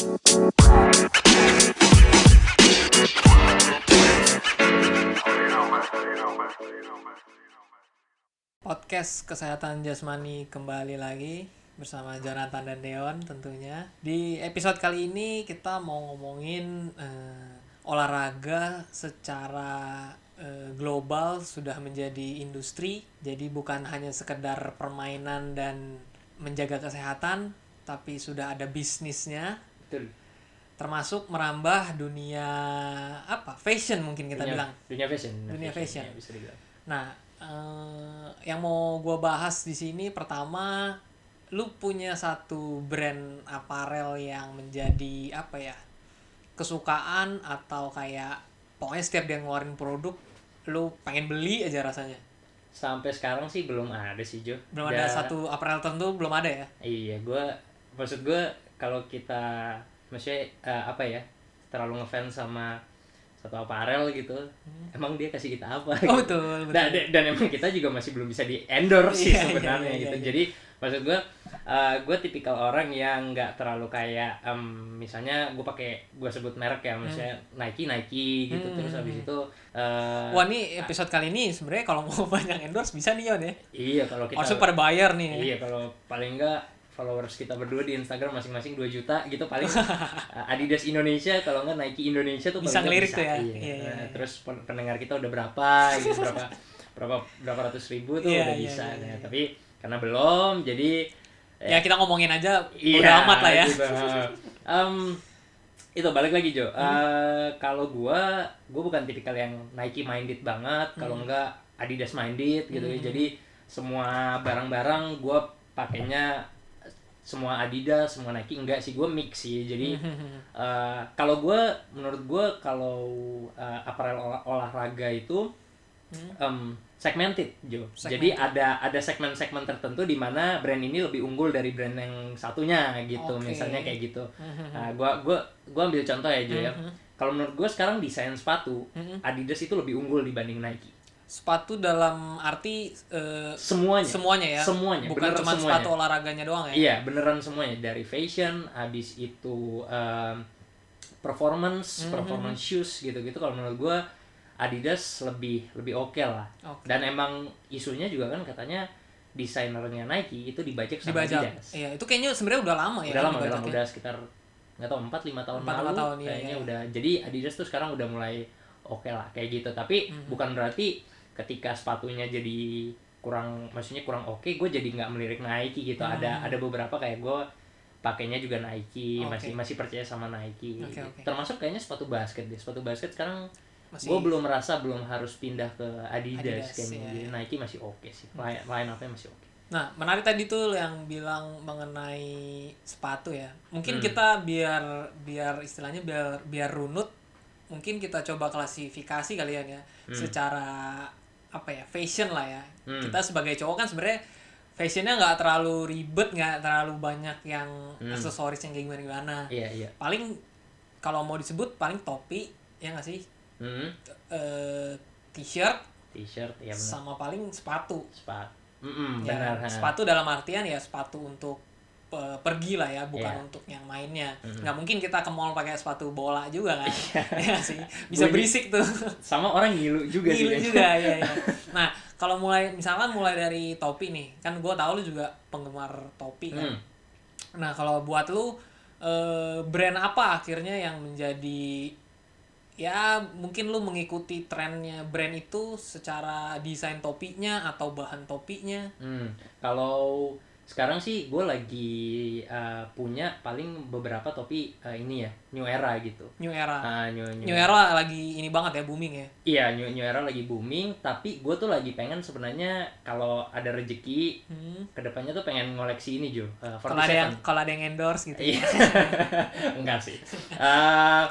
Podcast Kesehatan Jasmani kembali lagi bersama Jonathan dan Deon tentunya. Di episode kali ini kita mau ngomongin eh, olahraga secara eh, global sudah menjadi industri. Jadi bukan hanya sekedar permainan dan menjaga kesehatan, tapi sudah ada bisnisnya Betul. termasuk merambah dunia apa? Fashion mungkin kita dunia, bilang. dunia fashion Dunia fashion. ya, bisa dibilang Nah, eh, yang mau gue bahas di sini pertama, lu punya satu brand aparel yang menjadi apa ya kesukaan atau kayak pokoknya setiap dia ngeluarin produk, lu pengen beli aja rasanya. sampai sekarang sih belum ada sih Jo Belum ada Da- satu aparel tertentu, belum ada ya. iya gue maksud gue kalau kita maksudnya eh, apa ya terlalu ngefans sama satu aparel gitu emang dia kasih kita apa Hmm. Oh gitu. betul, betul. Dan, dan emang kita juga masih belum bisa di endorse sih Iya, iya, sebenarnya iya, gitu. iya. Jadi maksud gue, uh, gue tipikal orang yang nggak terlalu kayak, em, misalnya gue pakai gue sebut merek ya, misalnya Nike Nike gitu. Hmm. Terus habis itu, uh, Wah ini episode kali ini sebenarnya kalau mau banyak endorse bisa nih ya. iya kalau kita, Harusnya pada bayar nih. ya. iya kalau paling enggak followers kita berdua di Instagram masing-masing 2 juta gitu paling uh, Adidas Indonesia kalau enggak Nike Indonesia tuh Bisa nggak ngelirik tuh ya. Iya. Iya, iya, iya. Terus pen- pendengar kita udah berapa gitu berapa berapa berapa ratus ribu tuh Iya, udah iya, bisa. iya, Nah, iya. tapi karena belum jadi Ya kita ngomongin aja iya, udah amat lah ya. gitu. Em, itu balik lagi Jo. Hmm. Eh, kalau gua gua bukan tipikal yang Nike minded banget, kalau Hmm. enggak Adidas minded gitu ya. Jadi semua barang-barang gua pakainya semua Adidas, semua Nike enggak sih, gua mix sih. Jadi eh, kalau gua menurut gua kalau eh, apparel olah- olahraga itu em, segmented Jo. Jadi Segmented. ada ada segmen-segmen tertentu di mana brand ini lebih unggul dari brand yang satunya gitu. Oke. Misalnya kayak gitu. Nah, gua gua ambil contoh ya Jo ya. Kalau menurut gua sekarang desain sepatu Adidas itu lebih unggul dibanding Nike. Sepatu dalam arti eh, Semuanya. semuanya ya Semuanya, bukan beneran cuma semuanya. sepatu olahraganya doang ya Iya, beneran semuanya dari fashion, habis itu em, performance, Mhm. performance shoes gitu-gitu. Kalau menurut gua Adidas lebih lebih oke lah. Oke. Dan emang isunya juga kan katanya desainernya Nike itu dibajak sama dibajak Adidas. iya itu kayaknya sebenarnya udah lama ya udah lama, udah lama, ya. udah sekitar nggak tahu 4 5 tahun Empat, lalu lima tahun, iya, kayaknya iya. udah. Jadi Adidas tuh sekarang udah mulai oke lah kayak gitu. Tapi Mhm. bukan berarti ketika sepatunya jadi kurang maksudnya kurang oke, gue jadi nggak melirik Nike gitu. Ada Hmm. ada beberapa kayak gue pakainya juga Nike, Oke. masih masih percaya sama Nike. Oke, oke. Termasuk kayaknya sepatu basket deh. Sepatu basket sekarang masih gue belum merasa belum harus pindah ke Adidas, Adidas, kayaknya. Jadi iya. Nike masih oke sih. Line, line up-nya masih oke. nah menarik tadi tuh yang bilang mengenai sepatu ya mungkin Hmm. kita biar biar istilahnya biar biar runut mungkin kita coba klasifikasi kalian ya Hmm. secara apa ya fashion lah ya Hmm. kita sebagai cowok kan sebenarnya fashionnya nggak terlalu ribet nggak terlalu banyak yang Hmm. aksesoris yang kayak gimana gimana Iya, iya. paling kalau mau disebut paling topi ya nggak sih Hmm. eh t-shirt T-shirt ya sama paling sepatu Sepatu. Mm-mm, ya, benar. ha. sepatu dalam artian ya sepatu untuk pergi lah ya bukan Iya. untuk yang mainnya Mm-mm. nggak mungkin kita ke mall pakai sepatu bola juga kan ya sih bisa Bunyi- berisik tuh Sama orang ngilu juga sih. Gilu kayaknya. juga ya, ya. nah kalau mulai misalkan mulai dari topi nih kan gue tahu lu juga penggemar topi kan Hmm. nah kalau buat lu eh, brand apa akhirnya yang menjadi ya mungkin lu mengikuti trennya brand itu secara desain topinya atau bahan topinya Hmm, kalau sekarang sih gue lagi uh, punya paling beberapa topi uh, ini ya new era gitu. new era Ah, new, new era lagi ini banget ya booming ya Iya new, new era lagi booming. Tapi gue tuh lagi pengen sebenarnya kalau ada rezeki hmm. ke depannya tuh pengen ngoleksi ini Jo. Uh, kalau ada yang 47. kalau ada yang endorse gitu Iya. Enggak sih. Uh,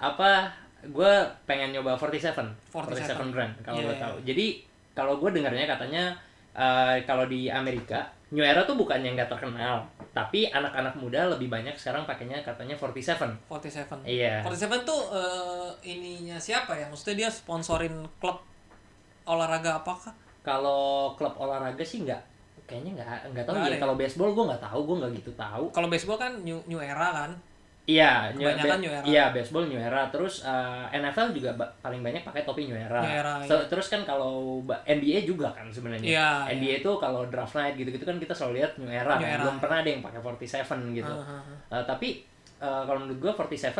apa? Gue pengen nyoba 47. 47. brand kalau Iya, gue iya. tahu. Jadi kalau gue dengarnya katanya uh, kalau di Amerika New Era tuh bukan yang nggak terkenal, tapi anak-anak muda lebih banyak sekarang pakainya katanya 47. 47 Iya. 47 tuh eh, ininya siapa ya maksudnya dia sponsorin klub olahraga apakah Kalau klub olahraga sih nggak, kayaknya nggak nggak tahu Nggak ya. ya? Kalau baseball gue nggak tahu, gue nggak gitu tahu. kalau baseball kan new new era kan Iya, New, Kebanyakan New Era. Iya, baseball New Era. Terus uh, NFL juga ba- paling banyak pakai topi New Era. New Era, So- iya. Terus kan kalau ba- NBA juga kan sebenarnya. Iya, NBA itu kalau draft night gitu-gitu kan kita selalu lihat New Era. New kan. Era. Belum pernah ada yang pakai 47 gitu. Ah, ah. Uh, tapi uh, kalau menurut gua 47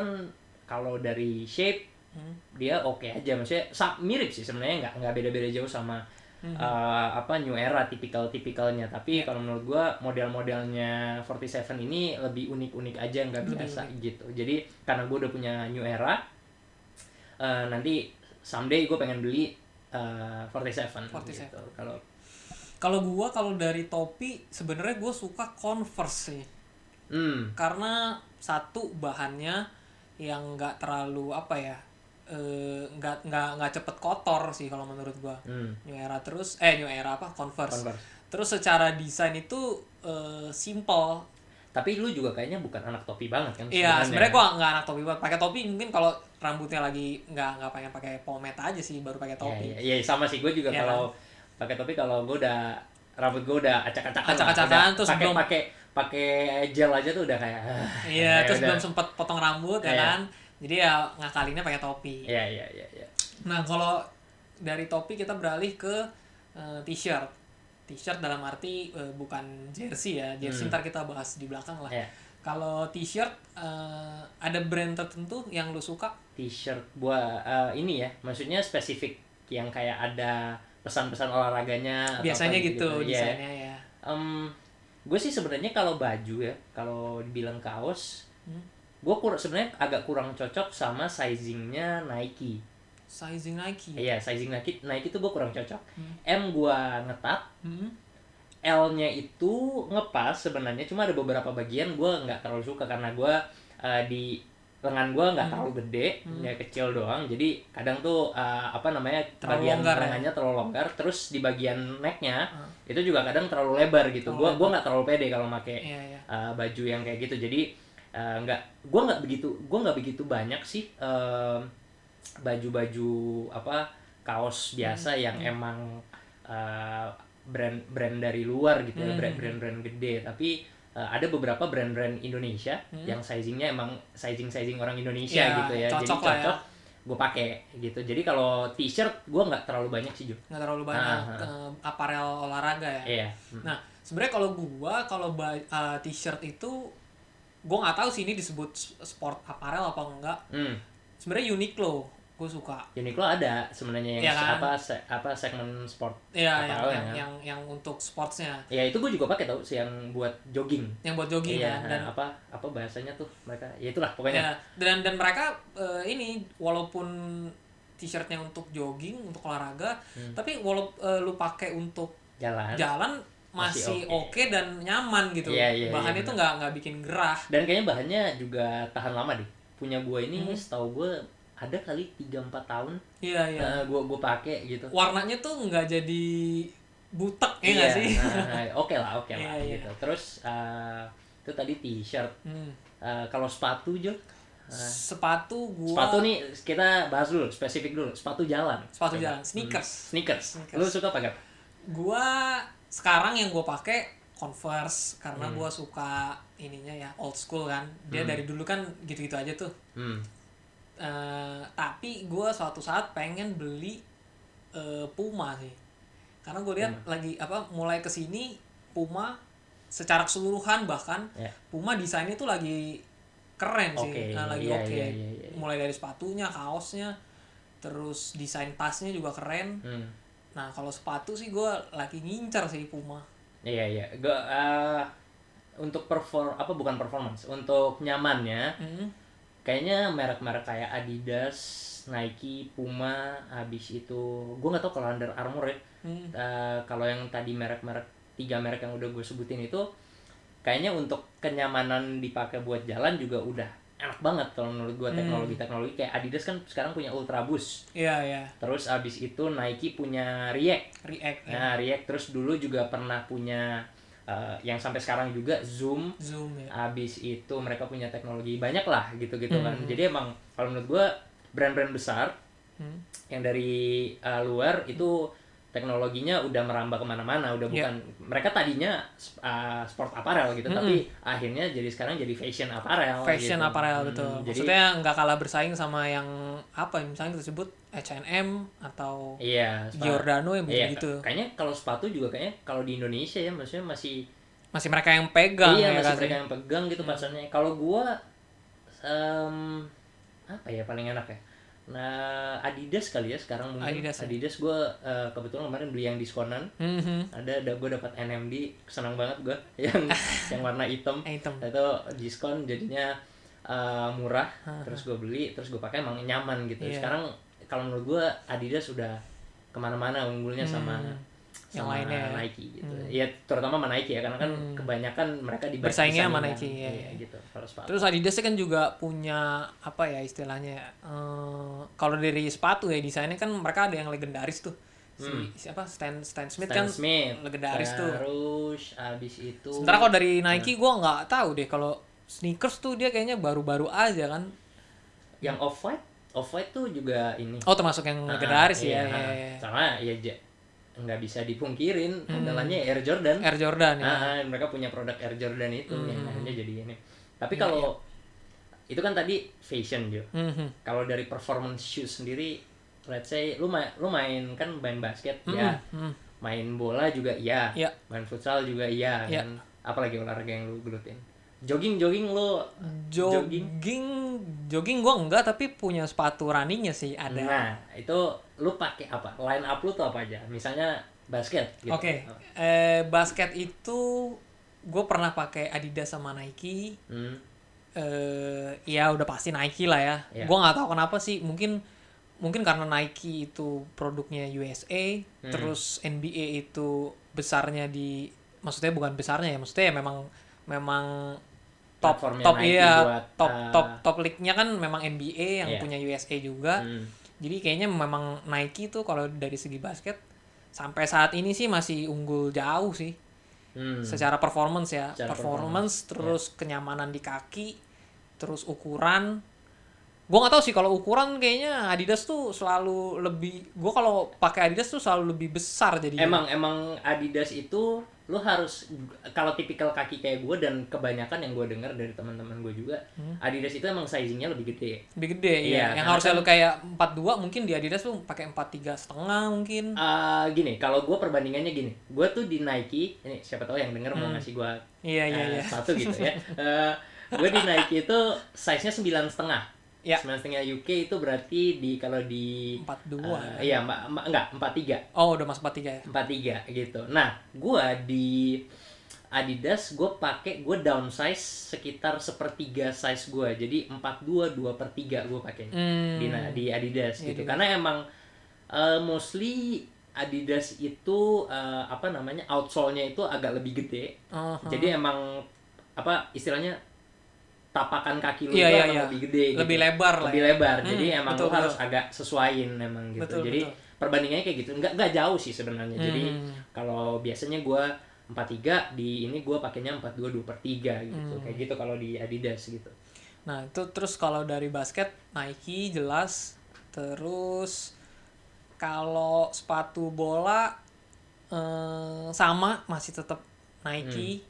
kalau dari shape Hmm. dia oke aja maksudnya mirip sih sebenarnya nggak nggak beda-beda jauh sama Hmm. uh, apa new era tipikal tipikalnya Iya. tapi kalau menurut gua model-modelnya 47 ini lebih unik-unik aja nggak Lebih biasa gitu jadi karena gua udah punya new era uh, nanti someday gue pengen beli uh, 47, 47. gitu kalau Kalau gua kalau dari topi sebenarnya gue suka Converse sih. hmm Karena satu bahannya yang nggak terlalu apa ya eh, nggak nggak nggak cepet kotor sih kalau menurut gua. hmm New Era terus eh New Era apa Converse. Converse. Terus secara desain itu eh, simple. tapi lu juga kayaknya bukan anak topi banget kan Iya, sebenarnya gua nggak anak topi banget. Pakai topi mungkin kalau rambutnya lagi nggak nggak pengen pakai pomade aja sih baru pakai topi. Iya, iya, iya, sama sih gue juga Iya kalau pakai topi kalau gue udah rambut gue udah acak-acakan. Acak-acakan, terus pakai belum- pakai pakai gel aja tuh udah kayak Iya, ya terus udah. belum sempet potong rambut ya Iya. kan. Jadi ya ngakalinnya pakai topi. Iya iya iya iya. Nah, kalau dari topi kita beralih ke eh, t-shirt. T-shirt dalam arti eh, bukan jersey ya. Jersey Hmm. ntar kita bahas di belakang lah. Iya. Kalau t-shirt eh, ada brand tertentu yang lu suka? T-shirt buat eh, ini ya, maksudnya spesifik yang kayak ada pesan-pesan olahraganya atau Biasanya apa gitu Iya. desainnya ya. gue sih sebenarnya kalau baju ya, kalau dibilang kaos, Hmm. Gue kur sebenarnya agak kurang cocok sama sizingnya Nike. Sizing Nike. Iya, sizing Nike Nike tuh gue kurang cocok. Hmm. M gua ngetat, Hmm. L-nya itu ngepas sebenarnya cuma ada beberapa bagian gua nggak terlalu suka karena gua eh, di lengan gua nggak Hmm. terlalu gede, Hmm. ya kecil doang. Jadi kadang tuh eh, apa namanya Terlalu bagian longgar ya? lengannya terlalu longgar, terus di bagian necknya Ah. itu juga kadang terlalu lebar gitu. Lebar. gua nggak terlalu pede kalau pakai Iya, iya. eh, baju yang kayak gitu. Jadi eh, nggak, gua nggak begitu, gua nggak begitu banyak sih baju-baju apa kaos biasa Hmm. yang emang eh, brand brand dari luar gitu ya Hmm. brand brand brand gede tapi eh, ada beberapa brand-brand Indonesia Hmm. yang sizingnya emang sizing sizing orang Indonesia Ya, gitu ya jadi cocok ya. cocok gue pakai gitu jadi kalau t-shirt gue nggak terlalu banyak sih Jo Nggak terlalu banyak ah. eh, aparel olahraga ya. iya Hmm. Nah, sebenarnya kalau gua kalau uh, t-shirt itu gua nggak tahu sih ini disebut sport apparel apa enggak. hmm. Sebenarnya Uniqlo gue suka. Uniqlo ada sebenarnya yang Iya kan? apa se- apa segmen sport Iya, yang, ya. yang yang untuk sportsnya, ya itu gue juga pakai tau sih yang buat jogging yang buat jogging iya kan. Dan apa apa bahasanya tuh mereka ya itulah pokoknya ya, dan dan mereka eh, ini walaupun t-shirtnya untuk jogging, untuk olahraga, Hmm. tapi walaupun lu pakai untuk jalan jalan Masih oke. oke dan nyaman gitu. Iya, iya, Bahan iya, itu nggak nggak bikin gerah. dan kayaknya bahannya juga tahan lama deh punya gue ini Hmm. setahu gue ada kali 3-4 tahun Iya, iya. eh, gue gue pakai gitu Warnanya tuh nggak jadi butek ya nggak sih? nah, oke lah oke lah Iya, iya. gitu terus eh, itu tadi t-shirt Hmm. Eh, kalau sepatu Jo sepatu gua sepatu nih kita bahas dulu spesifik dulu sepatu jalan sepatu Coba. jalan sneakers Hmm, sneakers. Sneakers. lu suka pakai gua sekarang yang gua pakai converse karena Hmm. gua suka ininya ya old school kan dia Hmm. dari dulu kan gitu-gitu aja tuh hmm. Eh, tapi gua suatu saat pengen beli eh, Puma sih karena gue lihat Puma. lagi apa mulai ke sini Puma secara keseluruhan bahkan Ya. Puma desainnya tuh lagi keren sih Oke, Nah, lagi iya, oke iya, iya, iya. mulai dari sepatunya kaosnya terus desain tasnya juga keren Hmm. Nah kalau sepatu sih gue lagi ngincer sih Puma Iya iya. Gua eh, untuk perform apa bukan performance, untuk nyamannya Hmm. kayaknya merek-merek kayak Adidas, Nike, Puma, habis itu gua nggak tahu kalau Under Armour ya. Hmm. Eh, kalau yang tadi merek-merek tiga merek yang udah gue sebutin itu kayaknya untuk kenyamanan dipakai buat jalan juga udah enak banget kalau menurut gua Hmm. teknologi-teknologi kayak Adidas kan sekarang punya Ultra Boost. iya iya Terus abis itu Nike punya React. React ya. Nah, React terus dulu juga pernah punya eh, yang sampai sekarang juga Zoom. Zoom ya Abis itu mereka punya teknologi banyak lah gitu-gitu kan. Mhm. Jadi emang kalau menurut gua brand-brand besar Hmm. yang dari eh, luar itu teknologinya udah merambah ke mana-mana udah Iya. bukan mereka tadinya uh, sport apparel gitu Mm-mm. tapi akhirnya jadi sekarang jadi fashion apparel fashion gitu. apparel Hmm, betul. Jadi maksudnya nggak kalah bersaing sama yang apa misalnya kita sebut H&M atau iya spa- Giordano yang iya, begitu kayaknya kalau sepatu juga kayaknya kalau di Indonesia ya maksudnya masih masih mereka yang pegang iya ya masih kan mereka yang pegang gitu pasarnya. Kalau gua em, apa ya paling enak ya nah Adidas kali ya sekarang mungkin Adidas ya. Adidas gua eh, kebetulan kemarin beli yang diskonan Mhm. ada ada gue dapat NMD senang banget gue yang yang warna hitam item itu diskon jadinya eh, murah terus gue beli terus gue pakai emang nyaman gitu Iya. sekarang kalau menurut gue Adidas sudah ke mana-mana unggulnya sama Hmm. Yang sama lainnya ya. Nike gitu ya terutama sama Nike ya karena kan Hmm. kebanyakan mereka di Bersaingnya sama. Nike, iya, iya, iya. gitu kalau sepatu Terus Adidas kan juga punya apa ya istilahnya eh, kalau dari sepatu ya desainnya kan mereka ada yang legendaris tuh. Si Hmm. siapa Stan Stan Smith Stan kan Smith legendaris tuh. terus abis itu Sementara kalau dari Nike gua nggak tahu deh kalau sneakers tuh dia kayaknya baru-baru aja kan. yang off white off white tuh juga ini Oh termasuk yang Ah, legendaris iya, ya. ah. ya, ya. sama ya nggak bisa dipungkirin Hmm. andalanya Air Jordan Air Jordan ya. Ah, ah, mereka punya produk Air Jordan itu yang Hmm. akhirnya jadi ini tapi Iya, kalau itu kan tadi fashion Jo Mhm. kalau dari performance shoes sendiri let's say lu main lu main kan main basket Mhm. ya Mhm. main bola juga iya Iya. main futsal juga iya Iya. kan apalagi olahraga yang lu gelutin jogging jogging lu Jogging, jogging gua enggak tapi punya sepatu runningnya sih ada. nah itu lu pakai apa line up lu tuh apa aja misalnya basket gitu Oke, eh, basket itu gue pernah pakai Adidas sama Nike. Hmm. Eh, ya udah pasti Nike lah ya. Iya. Gue nggak tahu kenapa sih. Mungkin mungkin karena Nike itu produknya USA, Hmm. terus NBA itu besarnya di, maksudnya bukan besarnya ya, maksudnya ya memang memang top top iya buat, top uh, top top league-nya kan memang NBA yang Iya. punya USA juga. Hmm. Jadi kayaknya memang Nike tuh kalau dari segi basket sampai saat ini sih masih unggul jauh sih Hmm. secara performance ya. Secara performance, terus kenyamanan di kaki, terus ukuran. Gua nggak tahu sih kalau ukuran kayaknya Adidas tuh selalu lebih gua kalau pakai Adidas tuh selalu lebih besar jadi Emang emang Adidas itu lu harus kalau tipikal kaki kayak gue dan kebanyakan yang gue dengar dari teman-teman gue juga Adidas itu emang sizingnya lebih gede. lebih gede Iya, ya. Yang harusnya kan- lu kayak 42 mungkin di Adidas tuh pakai 43 setengah mungkin. Eh, gini, kalau gue perbandingannya gini, gue tuh di Nike, ini siapa tahu yang denger mau ngasih gue Iya iya iya. sepatu gitu ya. gue di Nike itu size-nya sembilan setengah. Ya. Sembilan setengah UK itu berarti di kalau di 42. eh, iya mbak, enggak empat tiga. Oh, udah masuk 43 ya. 43 gitu. Nah, gua di Adidas gue pakai gue downsize sekitar sepertiga size gua jadi 42 2 per 3 gue pakainya Hmm. di di Adidas Iya, gitu di- karena emang eh, mostly Adidas itu eh, apa namanya outsole-nya itu agak lebih gede Uh-huh. jadi emang apa istilahnya tapakan kaki lu iya, akan iya. lebih gede gitu. Lebih lebar lah lebih ya. lebar Hmm, jadi emang betul, lu harus betul. agak sesuaiin emang gitu Betul, jadi betul. perbandingannya kayak gitu nggak nggak jauh sih sebenarnya jadi Hmm. kalau biasanya gua 43 di ini gua pakainya 42 2 per 3 gitu Hmm. kayak gitu kalau di Adidas gitu Nah, itu terus kalau dari basket Nike jelas. Terus kalau sepatu bola eh, sama masih tetap Nike.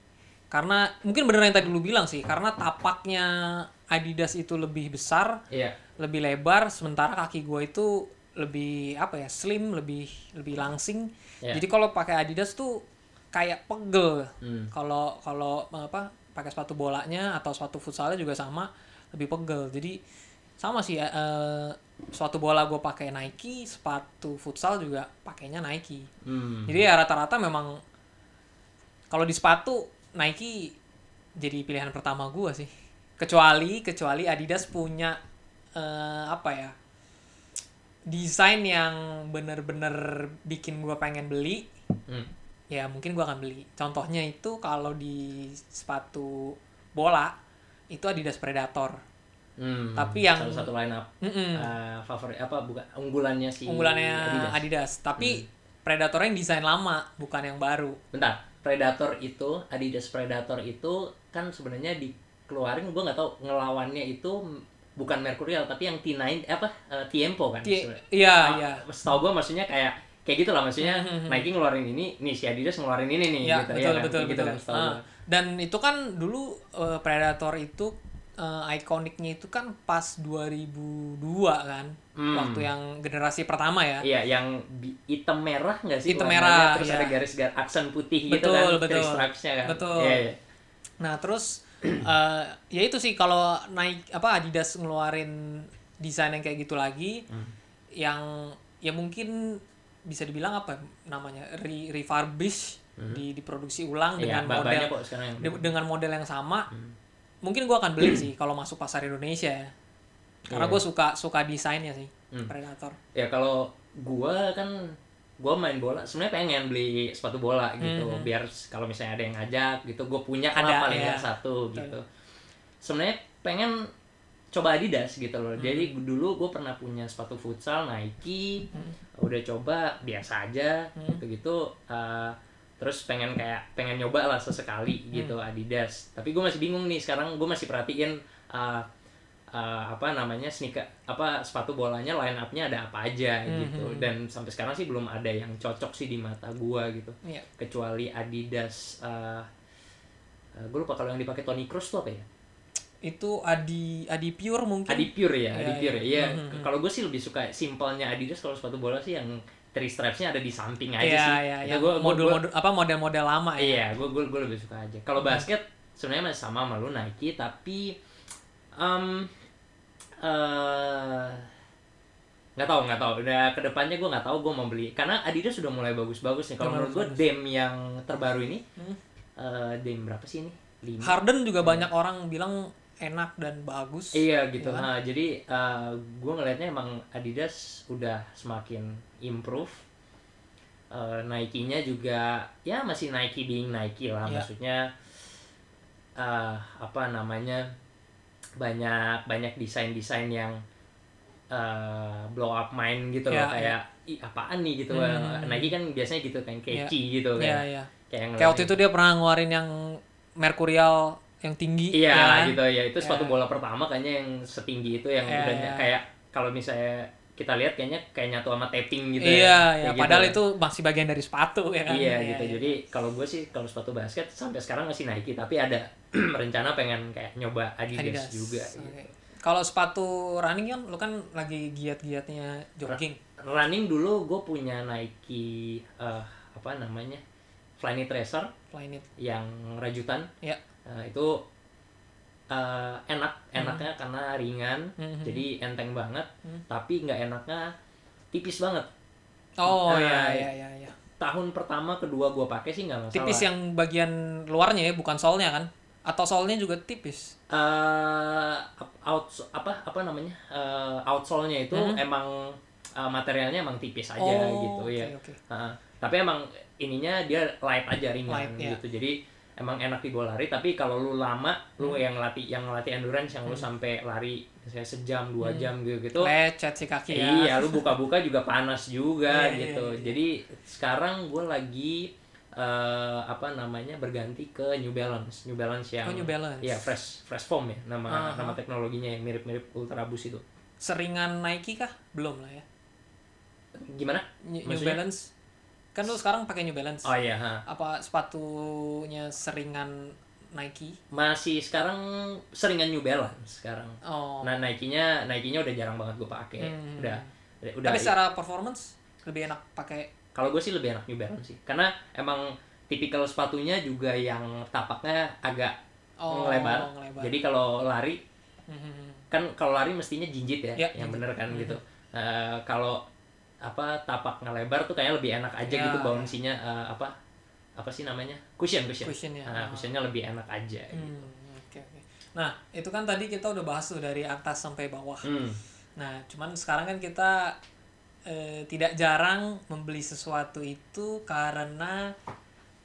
Karena mungkin bener yang tadi lu bilang sih, karena tapaknya Adidas itu lebih besar, iya lebih lebar, sementara kaki gue itu lebih apa ya, slim, lebih lebih langsing. Iya. Jadi kalau pakai Adidas tuh kayak pegel. Hmm. Kalau kalau apa pakai sepatu bolanya atau sepatu futsalnya juga sama lebih pegel. Jadi sama sih eh, sepatu bola gue pakai Nike, sepatu futsal juga pakainya Nike. Hmm. Jadi ya rata-rata memang kalau di sepatu Nike jadi pilihan pertama gue sih. Kecuali kecuali Adidas punya eh, apa ya? desain yang bener-bener bikin gue pengen beli Hmm. ya mungkin gua akan beli. Contohnya itu kalau di sepatu bola itu Adidas Predator. Hmm. Tapi yang- salah satu line up Mm-mm. eh, favorit apa bukan unggulannya si Unggulannya Adidas. Adidas. Tapi Predator yang desain lama, bukan yang baru. Bentar, Predator itu Adidas Predator itu kan sebenarnya dikeluarin gua nggak tahu ngelawannya itu bukan Mercurial tapi yang T9 eh, apa eh, Tiempo kan. Iya, Ah, iya. Setahu gua maksudnya kayak kayak gitu lah maksudnya Hmm, Nike ngeluarin ini nih si Adidas ngeluarin ini nih ya gitu betul ya kan? betul gitu betul kan, gua. dan itu kan dulu eh, Predator itu eh, ikoniknya itu kan pas 2002 kan Hmm. waktu yang generasi pertama ya Iya, yang hitam merah nggak sih? Hitam merah, Terus iya. ada garis-garis aksen putih gitu Betul, kan, betul. stripes-nya kan. Betul. Iya, iya. Nah terus eh, ya itu sih kalau naik apa Adidas ngeluarin desain yang kayak gitu lagi, Hmm. yang ya mungkin bisa dibilang apa namanya re refurbish di diproduksi ulang Hmm. Iya, dengan model kok sekarang yang de- dengan model yang sama. Hmm. Mungkin gua akan beli sih kalau masuk pasar Indonesia ya, karena Iya. gue suka suka desainnya sih Hmm. Predator. ya kalau gua kan gua main bola sebenarnya pengen beli sepatu bola gitu Mhm. biar kalau misalnya ada yang ngajak gitu gue punya kan Ada, paling ya. satu Betul. gitu sebenarnya pengen coba Adidas gitu loh Hmm. jadi dulu gue pernah punya sepatu futsal Nike Hmm. udah coba biasa aja Hmm. gitu gitu terus pengen kayak pengen nyoba lah sesekali Hmm. gitu Adidas tapi gue masih bingung nih sekarang gue masih perhatiin uh, uh, apa namanya sneaker apa sepatu bolanya line up-nya ada apa aja Hmm, gitu hmm. dan sampai sekarang sih belum ada yang cocok sih di mata gua gitu Iya. kecuali Adidas uh, gue lupa kalau yang dipakai Tony Kroos tuh apa ya Itu Adi Adi Pure mungkin. Adi Pure ya Iya, Adi Pure ya iya. Iya, Hmm, hmm, hmm. kalau gue sih lebih suka simpelnya Adidas kalau sepatu bola sih yang three stripes-nya ada di samping aja Iya, sih iya, Itu yang gua- gua- model-model apa model-model lama ya. Iya, gue gue gue lebih suka aja. Kalau basket sebenarnya masih sama sama lu Nike, tapi um, eh nggak tahu nggak tahu. Udah ke depannya gue nggak tahu gue mau beli karena Adidas sudah mulai bagus-bagus nih. Kalau menurut gue. Dem yang terbaru ini, Hmm. eh Dem berapa sih ini? Lima. Harden juga banyak orang bilang enak dan bagus. Iya gitu. Iya kan? Nah, jadi gue ngelihatnya emang Adidas udah semakin improve. Eh, Nike-nya juga ya masih Nike being Nike lah. Iya. Maksudnya eh, apa namanya banyak banyak desain-desain yang eh, blow up mind gitu loh Iya, kayak ih apaan nih gitu. Hmm. Nike kan biasanya gitu kan catchy gitu Iya, kan. iya. Kayak, yang Kayak waktu itu dia pernah ngeluarin yang Mercurial yang tinggi Iya ya kan? gitu ya itu sepatu Ya. bola pertama kayaknya yang setinggi itu yang Iya, udah iya. kayak kalau misalnya kita lihat kayaknya kayak nyatu sama taping gitu Iya, ya. ya, Kayak gitu. padahal itu masih bagian dari sepatu ya kan. Iya Iya, gitu iya. jadi kalau gue sih kalau sepatu basket sampai sekarang masih Nike tapi ada rencana pengen kayak nyoba Adidas, Adidas. juga. Oke. gitu. Kalau sepatu running kan lu kan lagi giat-giatnya jogging. Running dulu gue punya Nike eh, apa namanya Flyknit Racer Flyknit. yang rajutan Ya. Eh, itu eh, enak enaknya karena ringan Mhm. jadi enteng banget Hmm. tapi nggak enaknya tipis banget Oh Nah, iya iya iya iya. tahun pertama kedua gua pakai sih nggak masalah Tipis yang bagian luarnya ya, bukan solnya kan? Atau solnya juga tipis. Eh, out apa apa namanya Eh, outsole-nya itu Mhm. emang eh, materialnya emang tipis aja oh, gitu oke, ya oke. Heeh. tapi emang ininya dia light aja ringan Light, ya. gitu jadi emang enak dibawa lari tapi kalau lu lama lu Hmm. yang latih yang latih endurance yang lu sampai lari misalnya sejam dua Hmm. jam gitu gitu Lecet si kaki ya. Iya, lu buka-buka juga panas juga Iya, iya, gitu. iya. Jadi sekarang gue lagi eh, apa namanya berganti ke New Balance, New Balance yang Oh, New Balance. Iya, fresh fresh foam ya nama Aha. nama teknologinya yang mirip-mirip Ultra Boost itu. Seringan Nike kah? Belum lah ya. Gimana? New, New? Balance. Kan lu sekarang pakai New Balance. Oh iya, ha. Apa sepatunya seringan Nike? masih sekarang seringan New Balance sekarang. Oh. Nah, Nike-nya Nike-nya udah jarang banget gue pakai. Hmm. Udah udah Tapi secara performance lebih enak pakai Kalau gue sih lebih enak New Balance sih. Karena emang tipikal sepatunya juga yang tapaknya agak oh, ngelebar. ngelebar. Jadi kalau lari Hmm. kan kalau lari mestinya jinjit ya, Ya, yang jinjit. bener kan Mhm. gitu. Eh, kalau apa tapak ngelebar tuh kayaknya lebih enak aja Ya, gitu ya. bouncy-nya eh, apa apa sih namanya cushion cushion. Cushionnya. Nah, Oh. cushionnya lebih enak aja. gitu. Hmm, oke oke. Nah, itu kan tadi kita udah bahas tuh dari atas sampai bawah. Hmm. Nah, cuman sekarang kan kita eh, tidak jarang membeli sesuatu itu karena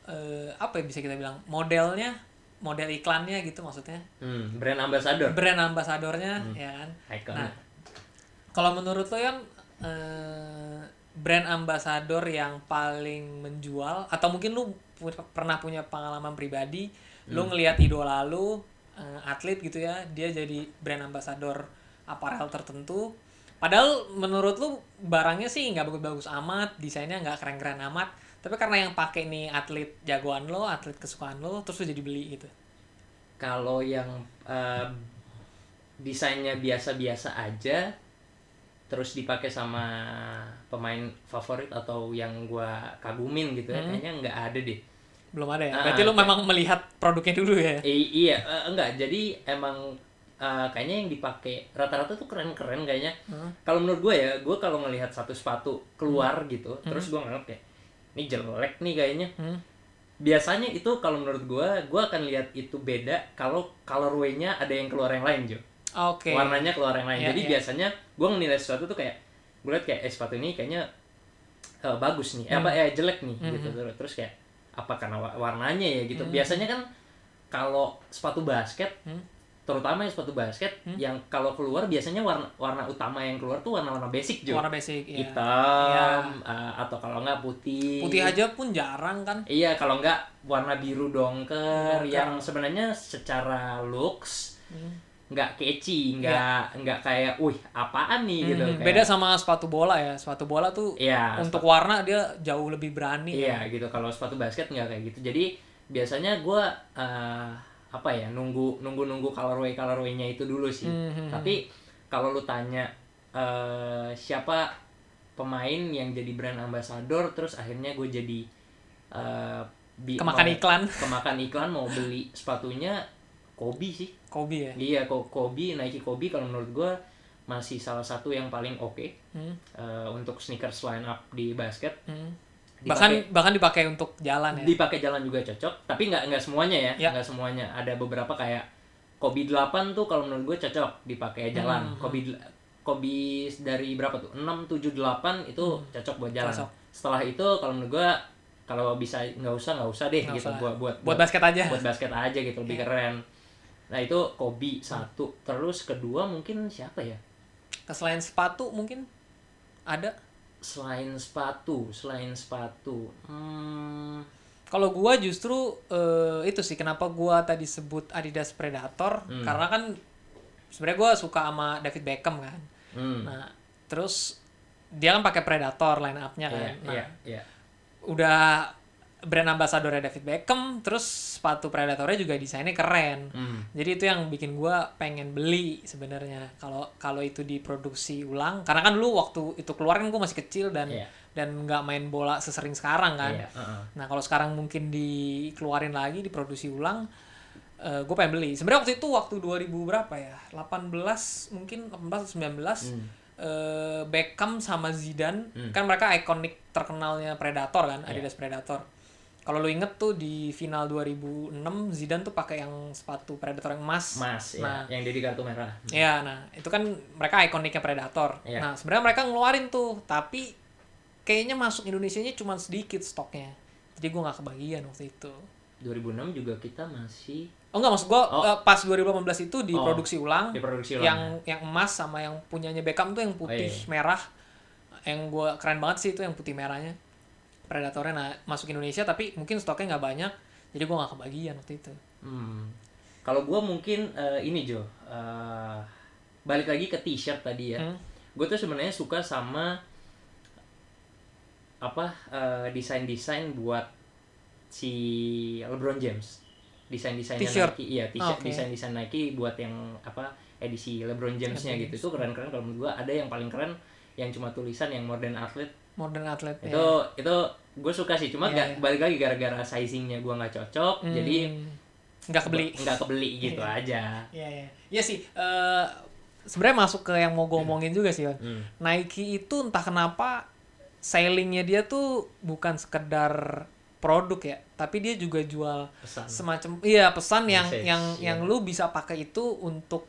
eh, apa ya bisa kita bilang modelnya, model iklannya gitu maksudnya, Hmm, brand ambassador. brand ambasadornya ya kan. Icon. Nah, kalau menurut lo yang eh, brand ambasador yang paling menjual atau mungkin lu pu- pernah punya pengalaman pribadi, lu ngelihat idola lu eh, atlet gitu ya, dia jadi brand ambasador aparel tertentu, Padahal menurut lu barangnya sih nggak bagus-bagus amat, desainnya nggak keren-keren amat. Tapi karena yang pakai nih atlet jagoan lo, atlet kesukaan lo, terus lu jadi beli gitu. kalau yang eh, desainnya biasa-biasa aja terus dipakai sama pemain favorit atau yang gua kagumin gitu ya Hmm. kayaknya nggak ada deh Belum ada ya. Ah, Berarti lu kayak- memang melihat produknya dulu ya. I- iya eh, enggak jadi emang eh, kayaknya yang dipakai rata-rata tuh keren-keren kayaknya Hmm. kalau menurut gue ya gue kalau ngelihat satu sepatu keluar gitu terus gue nganggap kayak ini jelek nih kayaknya Hmm. biasanya itu kalau menurut gue gue akan lihat itu beda kalau colorway-nya ada yang keluar yang lain Jo Oke. warnanya keluar yang lain Iya, jadi iya. biasanya gue menilai sesuatu tuh kayak gue lihat kayak eh sepatu ini kayaknya eh, bagus nih eh, apa eh jelek nih Hmm. gitu terus terus kayak apa karena wa- warnanya ya gitu Hmm. biasanya kan kalau sepatu basket Hmm. terutama yang sepatu basket Hmm. yang kalau keluar biasanya warna warna utama yang keluar tuh warna-warna basic Jo Warna basic ya. hitam eh, atau kalau nggak putih Putih aja pun jarang kan. iya kalau nggak warna biru dongker Dongker. yang sebenarnya secara looks Hmm. Nggak catchy nggak nggak kayak wih apaan nih? Gitu Hmm, kayak, Beda sama sepatu bola ya. Sepatu bola tuh iya untuk warna dia jauh lebih berani. iya gitu. Kalau sepatu basket nggak kayak gitu. Jadi biasanya gue apa ya nunggu nunggu nunggu colorway colorwaynya itu dulu sih. Hmm, hmm, tapi kalau lu tanya eh, siapa pemain yang jadi brand ambassador terus akhirnya gue jadi eh, bi- Kemakan mau- iklan. kemakan iklan mau beli sepatunya Kobe sih Kobe ya. iya kok Kobe Nike Kobe kalau menurut gue masih salah satu yang paling oke Hmm, eh, untuk sneakers line up di basket hmm. Dipakai- Bahkan bahkan dipakai untuk jalan ya. dipakai jalan juga cocok tapi nggak nggak semuanya ya Ya. nggak semuanya ada beberapa kayak Kobe 8 tuh kalau menurut gue cocok dipakai jalan Hmm, Kobe del- Kobe dari berapa tuh 6 7 8 itu cocok buat jalan Hmm. Cocok. setelah itu kalau menurut gue kalau bisa nggak usah nggak usah deh Nggak gitu usah. buat buat Buat basket aja. buat basket aja gitu lebih Iya. keren nah itu Kobe satu terus kedua mungkin siapa ya Selain sepatu mungkin ada. selain sepatu selain sepatu hmm, Kalau gua justru eh, itu sih kenapa gua tadi sebut Adidas Predator Hmm. karena kan sebenarnya gua suka sama David Beckham kan. hmm. Nah, terus dia kan pakai Predator line up-nya kan. iya Nah, iya iya udah brand ambassador David Beckham, terus sepatu Predatornya juga desainnya keren. Hmm. Jadi itu yang bikin gua pengen beli sebenarnya. Kalau kalau itu diproduksi ulang, karena kan dulu waktu itu keluar kan gua masih kecil dan Iya. dan nggak main bola sesering sekarang kan. Iya, heeh. Nah kalau sekarang mungkin dikeluarin lagi, diproduksi ulang, gue pengen beli. Sebenarnya waktu itu waktu 2000 berapa ya? 18 mungkin 18 atau 19 Hmm. eh, Beckham sama Zidane Hmm. kan mereka ikonik terkenalnya Predator kan, Iya. Adidas Predator. Kalau lu inget tuh di final 2006 Zidane tuh pakai yang sepatu Predator yang emas. Mas ya, Nah. yang jadi kartu merah. Ya, nah itu kan mereka ikoniknya Predator. Iya. Nah sebenarnya mereka ngeluarin tuh, tapi kayaknya masuk Indonesia-nya cuma sedikit stoknya. Jadi gue nggak kebagian waktu itu. 2006 juga kita masih Oh enggak maksud gue Oh. pas 2018 itu diproduksi ulang diproduksi ulang. yang yang emas sama yang punyanya Beckham tuh yang putih Oh, iya. merah. Yang gue keren banget sih itu yang putih merahnya. Predatornya nah, masuk Indonesia tapi mungkin stoknya nggak banyak. Jadi gue nggak kebagian waktu itu. Hmm. Kalau gua mungkin eh, ini Jo, eh, balik lagi ke t-shirt tadi ya. Hmm. Gue tuh sebenarnya suka sama apa eh, desain-desain buat si LeBron James. Desain-desainnya T-shirt? Nike, iya t-shirt Oke. desain-desain Nike buat yang apa edisi LeBron James-nya gitu. Itu keren-keren kalau menurut gua ada yang paling keren yang cuma tulisan yang modern athlete Modern atlet ya. itu itu gue suka sih cuma Iya, nggak iya. balik lagi gara-gara sizingnya gue nggak cocok Hmm, jadi nggak kebeli. nggak kebeli gitu Iya. aja Iya iya. Iya sih. eh sebenarnya masuk ke yang mau gue omongin juga sih. Hmm. Nike itu entah kenapa sailingnya dia tuh bukan sekedar produk ya, tapi dia juga jual pesan semacam iya pesan yang Message, yang iya. yang lu bisa pakai itu untuk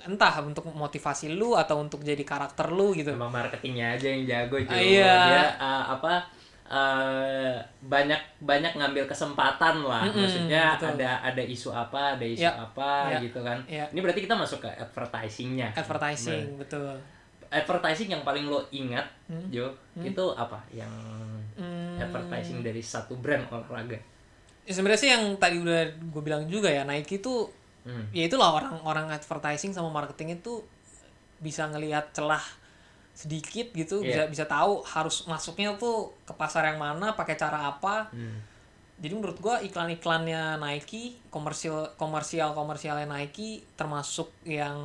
entah untuk motivasi lu atau untuk jadi karakter lu gitu. emang marketingnya aja yang jago juga iya. dia uh, apa uh, banyak banyak ngambil kesempatan lah Mm-mm, maksudnya betul. ada ada isu apa ada isu Ya, apa ya, gitu kan ya. ini berarti kita masuk ke advertisingnya Advertising, Nah, betul. advertising yang paling lo ingat Hmm. Jo itu apa yang Hmm, advertising dari satu brand olahraga ya sebenarnya sih yang tadi udah gue bilang juga ya Nike itu Hmm. ya itulah orang-orang advertising sama marketing itu bisa ngelihat celah sedikit gitu Iya. bisa bisa tahu harus masuknya tuh ke pasar yang mana pakai cara apa Hmm. jadi menurut gua iklan-iklannya Nike komersial komersial komersialnya Nike termasuk yang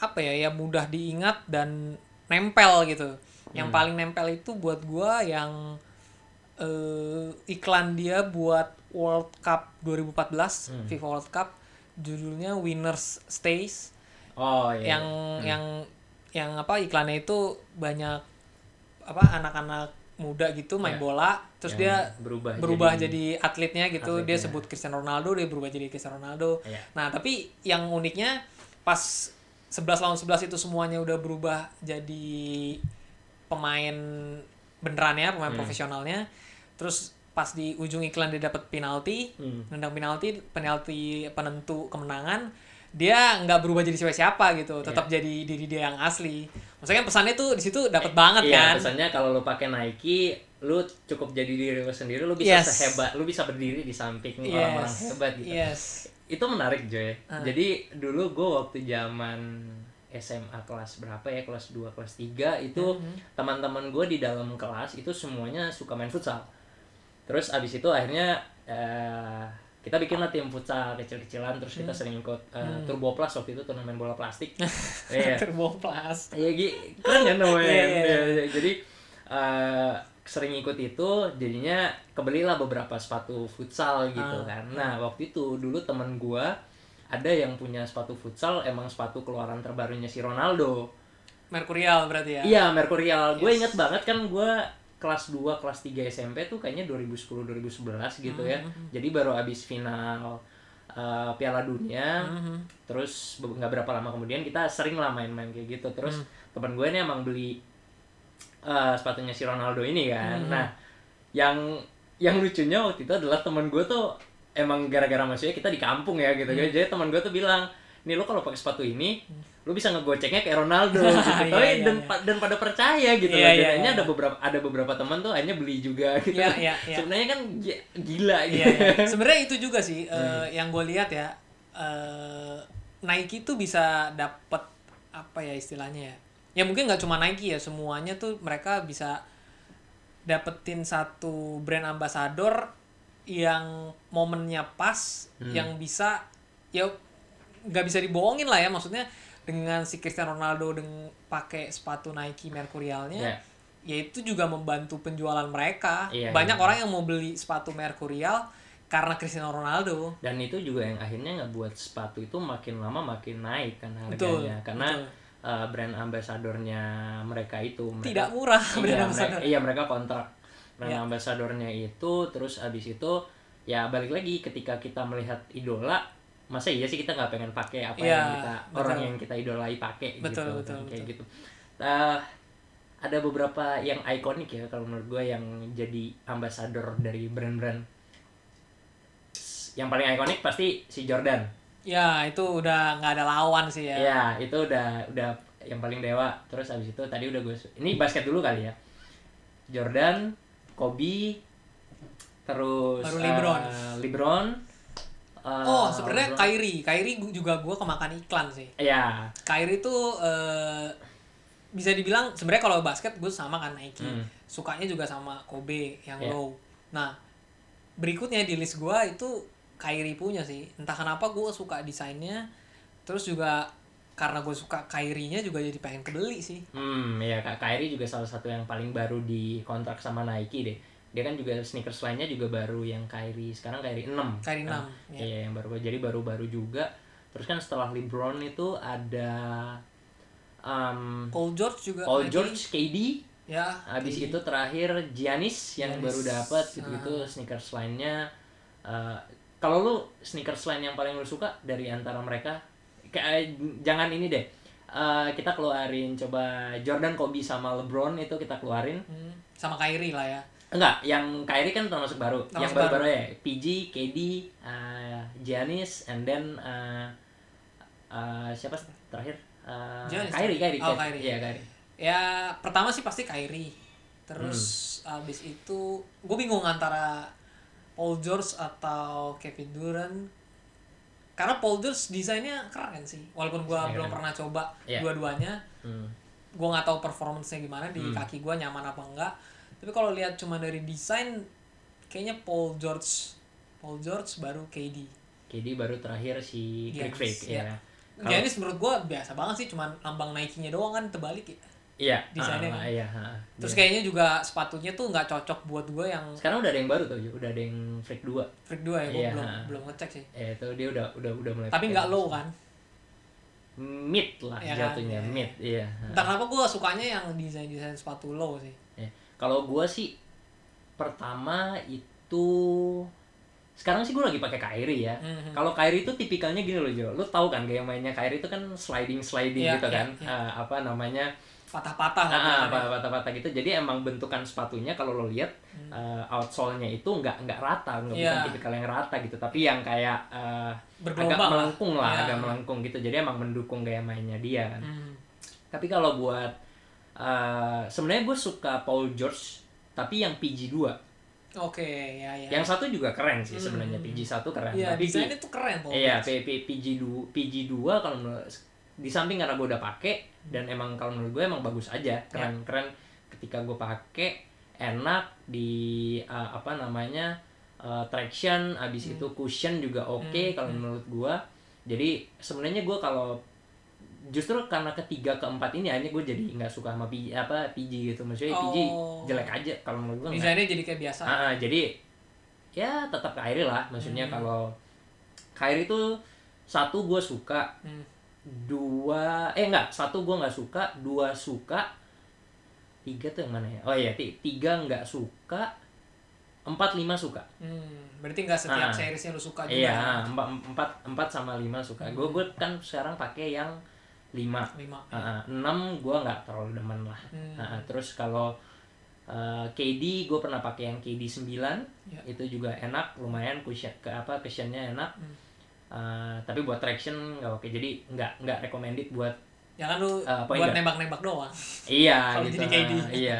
apa ya ya mudah diingat dan nempel gitu yang paling nempel itu buat gua yang eh, iklan dia buat World Cup 2014 FIFA World Cup judulnya Winners Stays oh iya yang Hmm. yang yang apa iklannya itu banyak apa anak-anak muda gitu main Ya. bola terus Yang dia berubah berubah jadi- jadi, atletnya gitu dia atletnya. sebut Cristiano Ronaldo dia berubah jadi Cristiano Ronaldo Iya. nah tapi yang uniknya pas 11 lawan 11 itu semuanya udah berubah jadi pemain benerannya pemain Hmm. profesionalnya terus pas di ujung iklan dia dapat penalti Hmm. nendang penalti penalti penentu kemenangan dia nggak berubah jadi siapa siapa gitu tetap jadi diri dia yang asli maksudnya pesannya tuh di situ dapat banget iya, kan pesannya kalau lu pakai Nike, lu cukup jadi diri lu sendiri, lu bisa Yes. sehebat, lu bisa berdiri di samping Yes. orang-orang hebat gitu. yes Itu menarik, Joy. Ah. Jadi dulu gue waktu zaman SMA kelas berapa ya, kelas 2, kelas 3 itu Mhm. teman-teman gue di dalam kelas itu semuanya suka main futsal. Terus abis itu akhirnya eh, kita bikin lah tim futsal kecil-kecilan terus Hmm. kita sering ikut eh, Turbo Plus waktu itu turnamen bola plastik. Iya. turbo plus Iya, Gi. keren kan namanya. Iya, iya, iya. Iya, Jadi eh, sering ikut itu, jadinya kebelilah beberapa sepatu futsal gitu Ah. kan. Nah waktu itu dulu temen gua ada yang punya sepatu futsal, emang sepatu keluaran terbarunya si Ronaldo. Merkurial berarti ya Iya, Mercurial. Gue Yes. inget banget kan gua kelas 2, kelas 3 SMP tuh kayaknya 2010-2011 gitu ya. Hmm, Jadi baru abis final eh, Piala Dunia, Mhm. terus be- nggak berapa lama kemudian kita sering lah main-main kayak gitu terus Hmm. teman gue ini emang beli eh, sepatunya si Ronaldo ini kan Hmm. nah yang yang lucunya waktu itu adalah teman gue tuh emang gara-gara maksudnya kita di kampung ya gitu Hmm. jadi teman gue tuh bilang nih lo kalau pakai sepatu ini lo bisa ngegoceknya kayak Ronaldo gitu. Tapi iya, dan iya. pa- dan pada percaya gitu Iya, loh. iya, iya. ada beberapa ada beberapa teman tuh akhirnya beli juga gitu Iya, iya, iya. sebenarnya kan gi- gila gitu Iya, iya. Sebenarnya itu juga sih eh, Hmm. yang gue lihat ya. eh, Nike tuh bisa dapat apa ya istilahnya ya? Ya mungkin nggak cuma Nike ya, semuanya tuh mereka bisa dapetin satu brand ambassador yang momennya pas, Hmm. yang bisa ya nggak bisa dibohongin lah ya maksudnya dengan si Cristiano Ronaldo dengan pakai sepatu Nike Mercurialnya Iya. ya itu juga membantu penjualan mereka. Iya, Banyak iya. orang yang mau beli sepatu Mercurial karena Cristiano Ronaldo. dan itu juga yang akhirnya ngebuat sepatu itu makin lama makin naik kan Betul, harganya karena betul. uh, brand ambasadornya mereka itu mereka, Tidak murah iya, brand mereka, iya mereka kontrak brand Iya. ambasadornya itu terus abis itu ya balik lagi ketika kita melihat idola masa iya sih kita nggak pengen pakai apa Iya, yang kita betul. orang yang kita idolai pakai Betul, gitu betul, kan, kayak betul. gitu Nah, ada beberapa yang ikonik ya kalau menurut gue yang jadi ambasador dari brand-brand yang paling ikonik pasti si Jordan Ya itu udah nggak ada lawan sih ya. Iya, itu udah udah yang paling dewa. Terus abis itu tadi udah gue ini basket dulu kali ya. Jordan, Kobe, terus Baru eh, LeBron. LeBron. Eh, Oh sebenarnya LeBron. Kyrie, Kyrie gu- juga gue kemakan iklan sih. Iya. Kyrie tuh eh, bisa dibilang sebenarnya kalau basket gue sama kan Nike, Hmm. sukanya juga sama Kobe yang Iya. low. Nah berikutnya di list gue itu Kyrie punya sih. Entah kenapa gue suka desainnya, terus juga karena gue suka Kyrie-nya juga jadi pengen kebeli sih. Hmm, ya Kak Kyrie juga salah satu yang paling baru di kontrak sama Nike deh. Dia kan juga sneakers lainnya juga baru yang Kyrie. Sekarang Kyrie 6. Kyrie kan? 6, ya. Iya, yang baru jadi baru-baru juga. Terus kan setelah LeBron itu ada um, Paul George juga. Paul lagi. George, KD, Ya. Habis KD. itu terakhir Giannis yang Giannis. baru dapat gitu-gitu sneakers lainnya. Eh, kalau lu sneakers lain yang paling lu suka dari antara mereka, kayak jangan ini deh. Eh, kita keluarin coba Jordan, Kobe sama LeBron itu kita keluarin. Hmm, sama Kyrie lah ya. Enggak, yang Kyrie kan termasuk baru. yang Termasuk baru-baru ya, PG, KD, eh, Giannis, and then eh, eh, siapa terakhir? Eh, Giannis. Kyrie, Kyrie, Oh, Kyrie. Iya, Kyrie. Ya pertama sih pasti Kyrie. Terus Hmm. abis itu gue bingung antara Paul George atau Kevin Durant. Karena Paul George desainnya keren sih. Walaupun gue Desainnya belum pernah coba Iya. dua-duanya. Hmm. gue nggak tahu performance-nya gimana di Hmm. kaki gue nyaman apa enggak tapi kalau lihat cuma dari desain kayaknya Paul George Paul George baru KD KD baru terakhir si Greek Giannis, Freak ya. ya. Kalau- Giannis menurut gue biasa banget sih cuman lambang Nike-nya doang kan terbalik ya Iya, Desainnya ah, kan. iya, ah, terus iya. kayaknya juga sepatunya tuh nggak cocok buat gue yang sekarang udah ada yang baru tuh, udah ada yang Freak 2. freak 2 ya gue Iya. belum belum ngecek sih Ya itu dia udah udah udah mulai tapi nggak low kan Mid lah Iya kan, jatuhnya, iya. mid. Iya. entah kenapa gue sukanya yang desain desain sepatu low sih. Kalau gua sih pertama itu sekarang sih gua lagi pakai Kyrie ya. Mhm. Kalau Kyrie itu tipikalnya gini loh Jo. Lu tahu kan gaya mainnya Kyrie itu kan sliding sliding Iya, gitu iya, kan. iya. Ah, apa namanya? patah-patah Ah, apa patah-patah gitu. Jadi emang bentukan sepatunya kalau lo lihat eh, outsole-nya itu nggak nggak rata, nggak Hmm. Iya. bukan tipikal yang rata gitu, tapi yang kayak eh, agak Bergelombang melengkung lah, Iya. agak melengkung gitu. Jadi emang mendukung gaya mainnya dia kan. Mhm. Tapi kalau buat eh, sebenarnya gue suka Paul George tapi yang PG2. oke ya ya Yang satu juga keren sih sebenarnya Hmm. PG1 keren. Iya, tapi desainnya tuh keren Paul Iya, George. P- P- PG2 PG2 kalau menurut di samping karena gue udah pakai dan emang kalau menurut gue emang bagus aja, keren keren ketika gue pakai enak di uh, apa namanya uh, traction, abis itu cushion juga oke kalau menurut gue. Jadi sebenarnya gue kalau justru karena ketiga keempat ini hanya gue jadi nggak suka sama PG apa PG gitu maksudnya PG Oh. jelek aja kalau menurut gue desainnya jadi kayak biasa Ah, ah, jadi ya tetap Kyrie lah maksudnya Hmm. kalau Kyrie itu satu gue suka Hmm. dua eh enggak satu gue nggak suka dua suka tiga tuh yang mana ya oh iya ti- tiga nggak suka empat lima suka Hmm, berarti nggak setiap Ah. seriesnya lu suka juga iya ya? empat empat empat sama lima suka gue gue kan sekarang pakai yang lima lima Ah, ah. enam gue nggak terlalu demen lah Hmm. Ah, ah. terus kalau eh, KD gue pernah pakai yang KD 9 Ya. itu juga enak lumayan cushion ke apa cushionnya enak Hmm. Eh, tapi buat traction nggak oke jadi nggak nggak recommended buat ya kan lu Ah, point buat nembak-nembak doang iya Kalau gitu jadi KD. ah, iya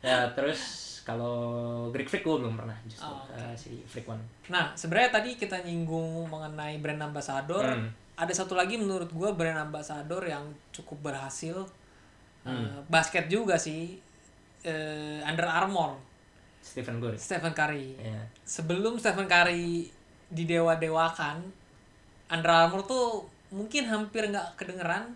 ya terus kalau Greek Freak gue belum pernah justru Oh, oke. eh, si Freak One nah sebenarnya tadi kita nyinggung mengenai brand ambassador Hmm. Ada satu lagi menurut gue brand ambassador yang cukup berhasil Hmm. Eh, basket juga sih eh, Under Armour. Stephen Curry. Stephen Curry. Ya sebelum Stephen Curry didewa-dewakan Under Armour tuh mungkin hampir nggak kedengeran.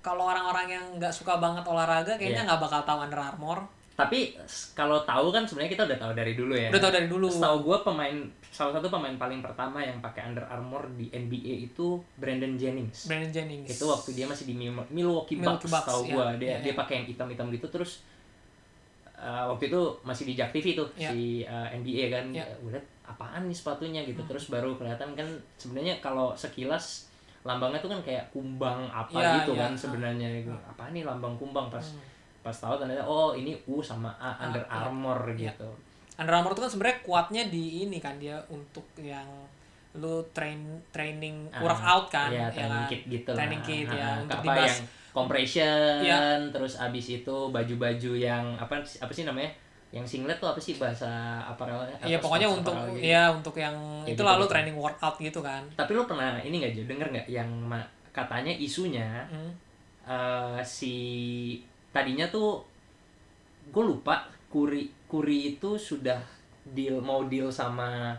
Kalau orang-orang yang nggak suka banget olahraga kayaknya Iya. nggak bakal tahu Under Armour tapi kalau tahu kan sebenarnya kita udah tahu dari dulu ya udah tahu dari dulu Setahu gue pemain salah satu pemain paling pertama yang pakai Under Armour di NBA itu Brandon Jennings. Brandon Jennings Itu waktu dia masih di Mil- Milwaukee Milwaukee Bucks, Bucks, tahu iya. gue dia Iya, dia iya. pakai yang hitam-hitam gitu terus uh, waktu itu masih di Jak TV tuh Iya. si uh, NBA kan. Ya, liat apaan nih sepatunya gitu Hmm. terus baru kelihatan kan sebenarnya kalau sekilas lambangnya tuh kan kayak kumbang apa Iya, gitu iya. kan sebenarnya Gua, apa nih lambang kumbang pas Hmm. Pas tahu ternyata oh ini U sama A Under iya. Armour Iya. gitu. Under Armour itu kan sebenarnya kuatnya di ini kan dia untuk yang lu train training Ah, workout kan Iya, ya training kan? kit gitu Training lah. kit, ya, Ah, untuk apa dibahas. yang compression, Iya. terus abis itu baju-baju yang apa apa sih namanya? Yang singlet tuh apa sih bahasa aparelnya? Iya pokoknya untuk gitu. ya untuk yang Ya, itu gitu, lalu gitu. training workout gitu kan. Tapi lu pernah ini nggak Jo denger nggak yang katanya isunya Hmm. eh, si tadinya tuh gue lupa Kuri Kuri itu sudah deal mau deal sama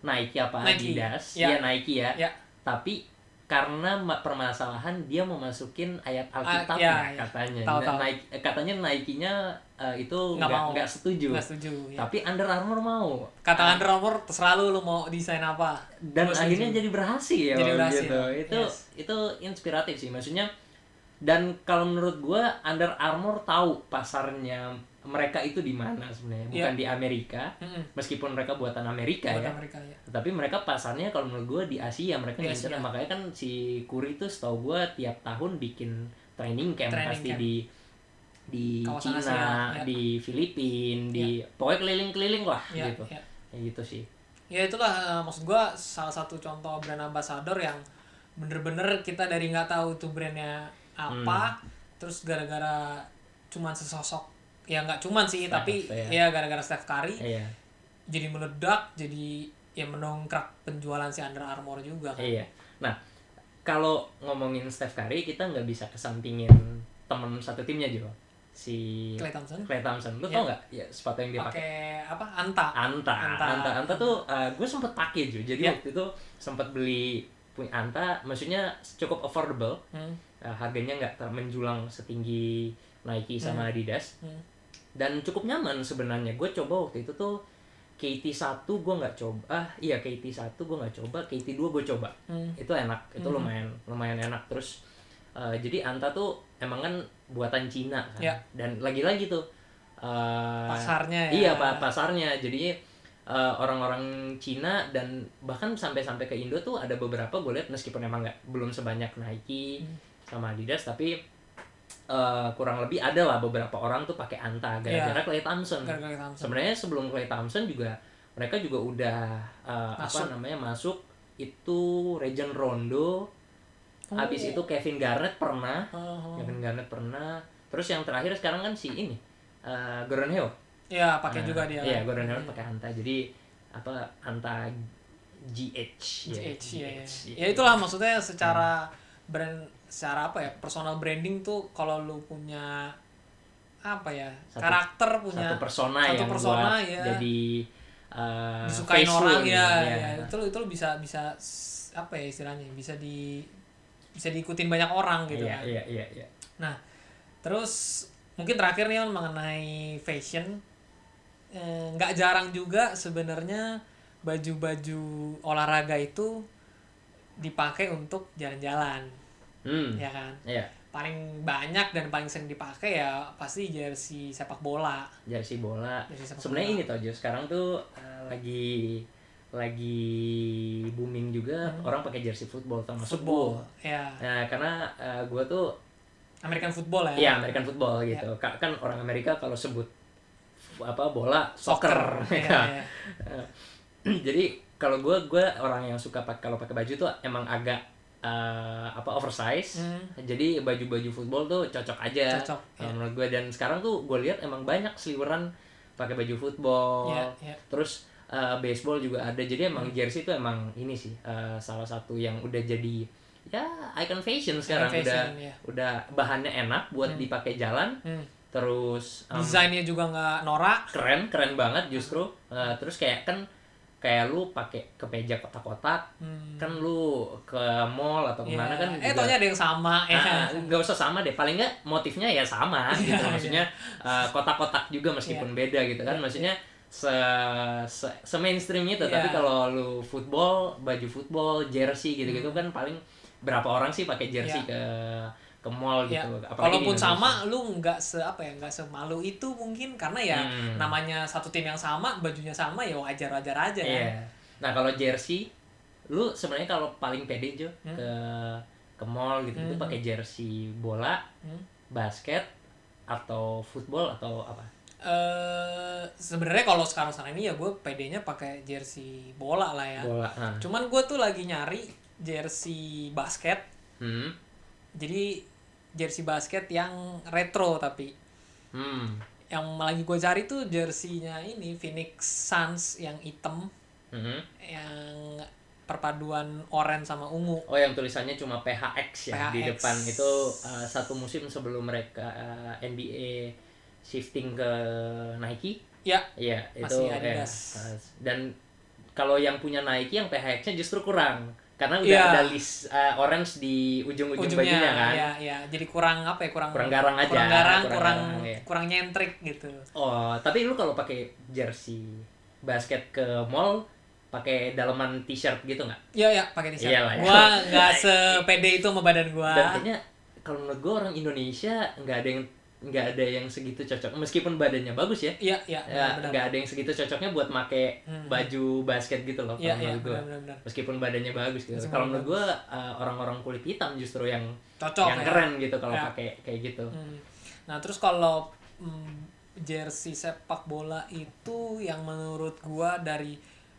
Nike apa Nike, Adidas ya. ya Nike ya Ya. tapi karena ma- permasalahan dia mau masukin ayat Alkitab ya, ya. katanya Tahu, Nah, tahu. Nike, eh, katanya Nike-nya eh, itu Nggak nggak setuju Nggak setuju. Ya. tapi Under Armour mau Kata Under Armour terserah lu lu mau desain apa. dan setuju. akhirnya jadi berhasil Jadi berhasil, gitu itu yes. itu inspiratif sih maksudnya dan kalau menurut gua Under Armour tahu pasarnya mereka itu di mana sebenarnya bukan Iya. di Amerika Mm-mm. meskipun mereka buatan Amerika Buat ya Amerika ya. tapi mereka pasarnya kalau menurut gua di Asia mereka Di Asia. makanya kan si Curry tuh setahu gua tiap tahun bikin training camp Training pasti camp. di di Kawasan Cina, Asia, ya. di Filipina, di pokoknya keliling-keliling lah Ya, gitu. ya. Kayak gitu sih. Ya itulah eh, maksud gua salah satu contoh brand ambassador yang bener-bener kita dari nggak tahu itu brandnya apa, Hmm. terus gara-gara cuman sesosok ya nggak cuman sih Steph, tapi ya. ya gara-gara Steph Curry Iya. jadi meledak jadi ya mendongkrak penjualan si Under Armour juga kan. Iya. Nah, kalau ngomongin Steph Curry kita nggak bisa kesampingin temen satu timnya juga si Clay Thompson Clay Thompson lu Iya. tau nggak ya sepatu yang dia pakai apa anta Anta Anta. Anta Anta, tuh gue sempet pakai juga jadi Iya. waktu itu sempet beli punya Anta maksudnya cukup affordable hmm. Uh, harganya nggak menjulang setinggi Nike sama Adidas Hmm. dan cukup nyaman sebenarnya gue coba waktu itu tuh KT1 gue nggak coba ah iya KT1 gue nggak coba KT2 gue coba Hmm. itu enak itu Mhm. lumayan lumayan enak terus uh, jadi Anta tuh emang kan buatan Cina kan Ya. dan lagi-lagi tuh uh, pasarnya ya iya pa- pasarnya jadi uh, orang-orang Cina dan bahkan sampai-sampai ke Indo tuh ada beberapa gue lihat meskipun emang nggak belum sebanyak Nike Hmm. Sama Adidas tapi uh, kurang lebih ada lah beberapa orang tuh pakai Anta gara-gara Iya. Clay Thompson Thompson sebenarnya sebelum Clay Thompson juga mereka juga udah uh, apa namanya masuk itu Region Rondo Oh. habis itu Kevin Garnett pernah Oh, oh. Kevin Garnett pernah terus yang terakhir sekarang kan si ini uh, Gordon Hayward Iya, pakai Nah, juga dia. Iya, kan. Gordon Hayward pakai Anta. Jadi apa Anta GH ya. GH, iya, iya. GH, Ya itulah maksudnya secara brand secara apa ya? Personal branding tuh kalau lu punya apa ya? Satu- karakter punya Satu persona satu yang persona, ya. jadi uh, face lu orang gitu, ya, ya. ya. Itu lu itu lu bisa bisa apa ya istilahnya? Bisa di bisa diikutin banyak orang gitu kan. iya, iya, iya. Nah, terus mungkin terakhir nih mengenai fashion Eh, nggak jarang juga sebenarnya baju-baju olahraga itu dipakai untuk jalan-jalan, Hmm. ya kan? Iya, Paling banyak dan paling sering dipakai ya pasti jersey sepak bola. jersey bola. Sebenarnya ini tau Jo, sekarang tuh uh, lagi lagi booming juga orang pakai jersey football termasuk Hmm. football, ya Nah, karena uh, gua tuh American football ya. Iya, American football gitu. Ka- Kan orang Amerika kalau sebut apa bola Soccer. soccer. Ya. iya. Jadi kalau gue gue orang yang suka pakai kalau pakai baju tuh emang agak eh, apa oversize. Hmm. Jadi baju-baju football tuh cocok aja. Cocok, iya. menurut gue dan sekarang tuh gue lihat emang banyak seliweran pakai baju football. Iya, iya. Terus eh, baseball juga ada. Jadi emang Hmm. jersey itu emang ini sih eh, salah satu yang udah jadi ya icon fashion sekarang Icon udah fashion, iya. udah bahannya enak buat Hmm. dipakai jalan. Hmm. Terus em, Desainnya juga nggak norak. keren keren banget justru Eh, terus kayak kan kayak lu pakai kemeja kotak-kotak Hmm. kan lu ke mall atau Iya. ke mana kan eh juga- taunya ada yang sama ya. Ah, nggak usah sama deh paling nggak motifnya ya sama gitu Iya, maksudnya eh, kotak-kotak juga meskipun beda gitu kan Iya, maksudnya se se, se mainstream itu Iya. tapi kalau lu football baju football jersey gitu-gitu kan paling berapa orang sih pakai jersey Hmm. Iya. ke ke mall Ya, gitu Apalagi walaupun sama lu nggak se apa ya nggak semalu itu mungkin karena ya Hmm. namanya satu tim yang sama bajunya sama ya wajar wajar aja kan Iya. Nah kalau jersey, lu sebenarnya kalau paling pede Jo Hmm. ke ke mall gitu itu Hmm. pakai jersey bola, Hmm. basket atau football atau apa? eh sebenarnya kalau sekarang sekarang ini ya gue pedenya pakai jersey bola lah ya Bola. Nah. cuman gue tuh lagi nyari jersey basket Hmm. jadi jersey basket yang retro tapi Hmm. yang lagi gue cari tuh jerseynya ini Phoenix Suns yang hitam Mhm. yang perpaduan oranye sama ungu Oh yang tulisannya cuma PHX ya di PHX. depan itu uh, satu musim sebelum mereka uh, NBA shifting ke Nike. ya Iya itu Masih ya. Adidas. Uh, dan kalau yang punya Nike yang PHX-nya justru kurang karena udah Iya. ada list uh, orange di ujung-ujung ujungnya bajunya kan. ya ya jadi kurang apa ya kurang Kurang garang aja, kurang garang kurang kurang garang, iya. kurang nyentrik gitu Oh, tapi lu kalau pakai jersey basket ke mall pakai dalaman t-shirt gitu nggak? ya ya pakai t-shirt Iyalah, ya. gua nggak sepede itu sama badan gua Dan kayaknya kalau menurut gue orang Indonesia nggak ada yang nggak ada yang segitu cocok meskipun badannya bagus ya. iya iya Ya, nggak ada yang segitu cocoknya buat make Hmm. baju basket gitu loh iya kalau iya menurut gue. Meskipun badannya bagus gitu. Kalau menurut gue orang-orang kulit hitam justru yang cocok yang ya. keren gitu kalau Ya. pakai kayak gitu. Hmm. Nah terus kalau mm, jersey sepak bola itu yang menurut gua dari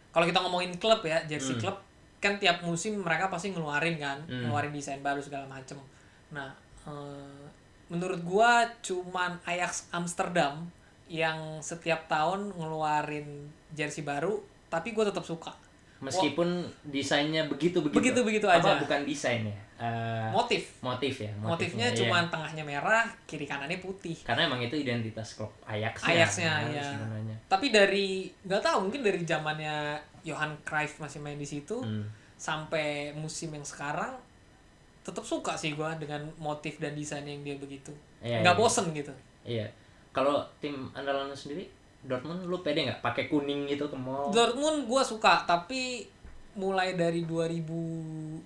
kalau kita ngomongin klub ya jersey Hmm. klub kan tiap musim mereka pasti ngeluarin kan Hmm. ngeluarin desain baru segala macem. Nah eh, menurut gua cuman Ajax Amsterdam yang setiap tahun ngeluarin jersey baru tapi gua tetap suka. meskipun desainnya begitu begitu Begitu-begitu Apa, aja. bukan desain ya Eh, motif motif ya motifnya iya. cuma tengahnya merah kiri kanannya putih karena emang itu identitas klub Ajax Ajaxnya, kan, iya. sebenarnya tapi dari nggak tahu mungkin dari zamannya Johan Cruyff masih main di situ Hmm. sampai musim yang sekarang tetap suka sih gua dengan motif dan desain yang dia begitu. Iya, nggak iya. bosen gitu. Iya. Kalau tim andalan lu sendiri Dortmund lu pede nggak? Pakai kuning gitu ke mall? Dortmund gua suka tapi mulai dari 2017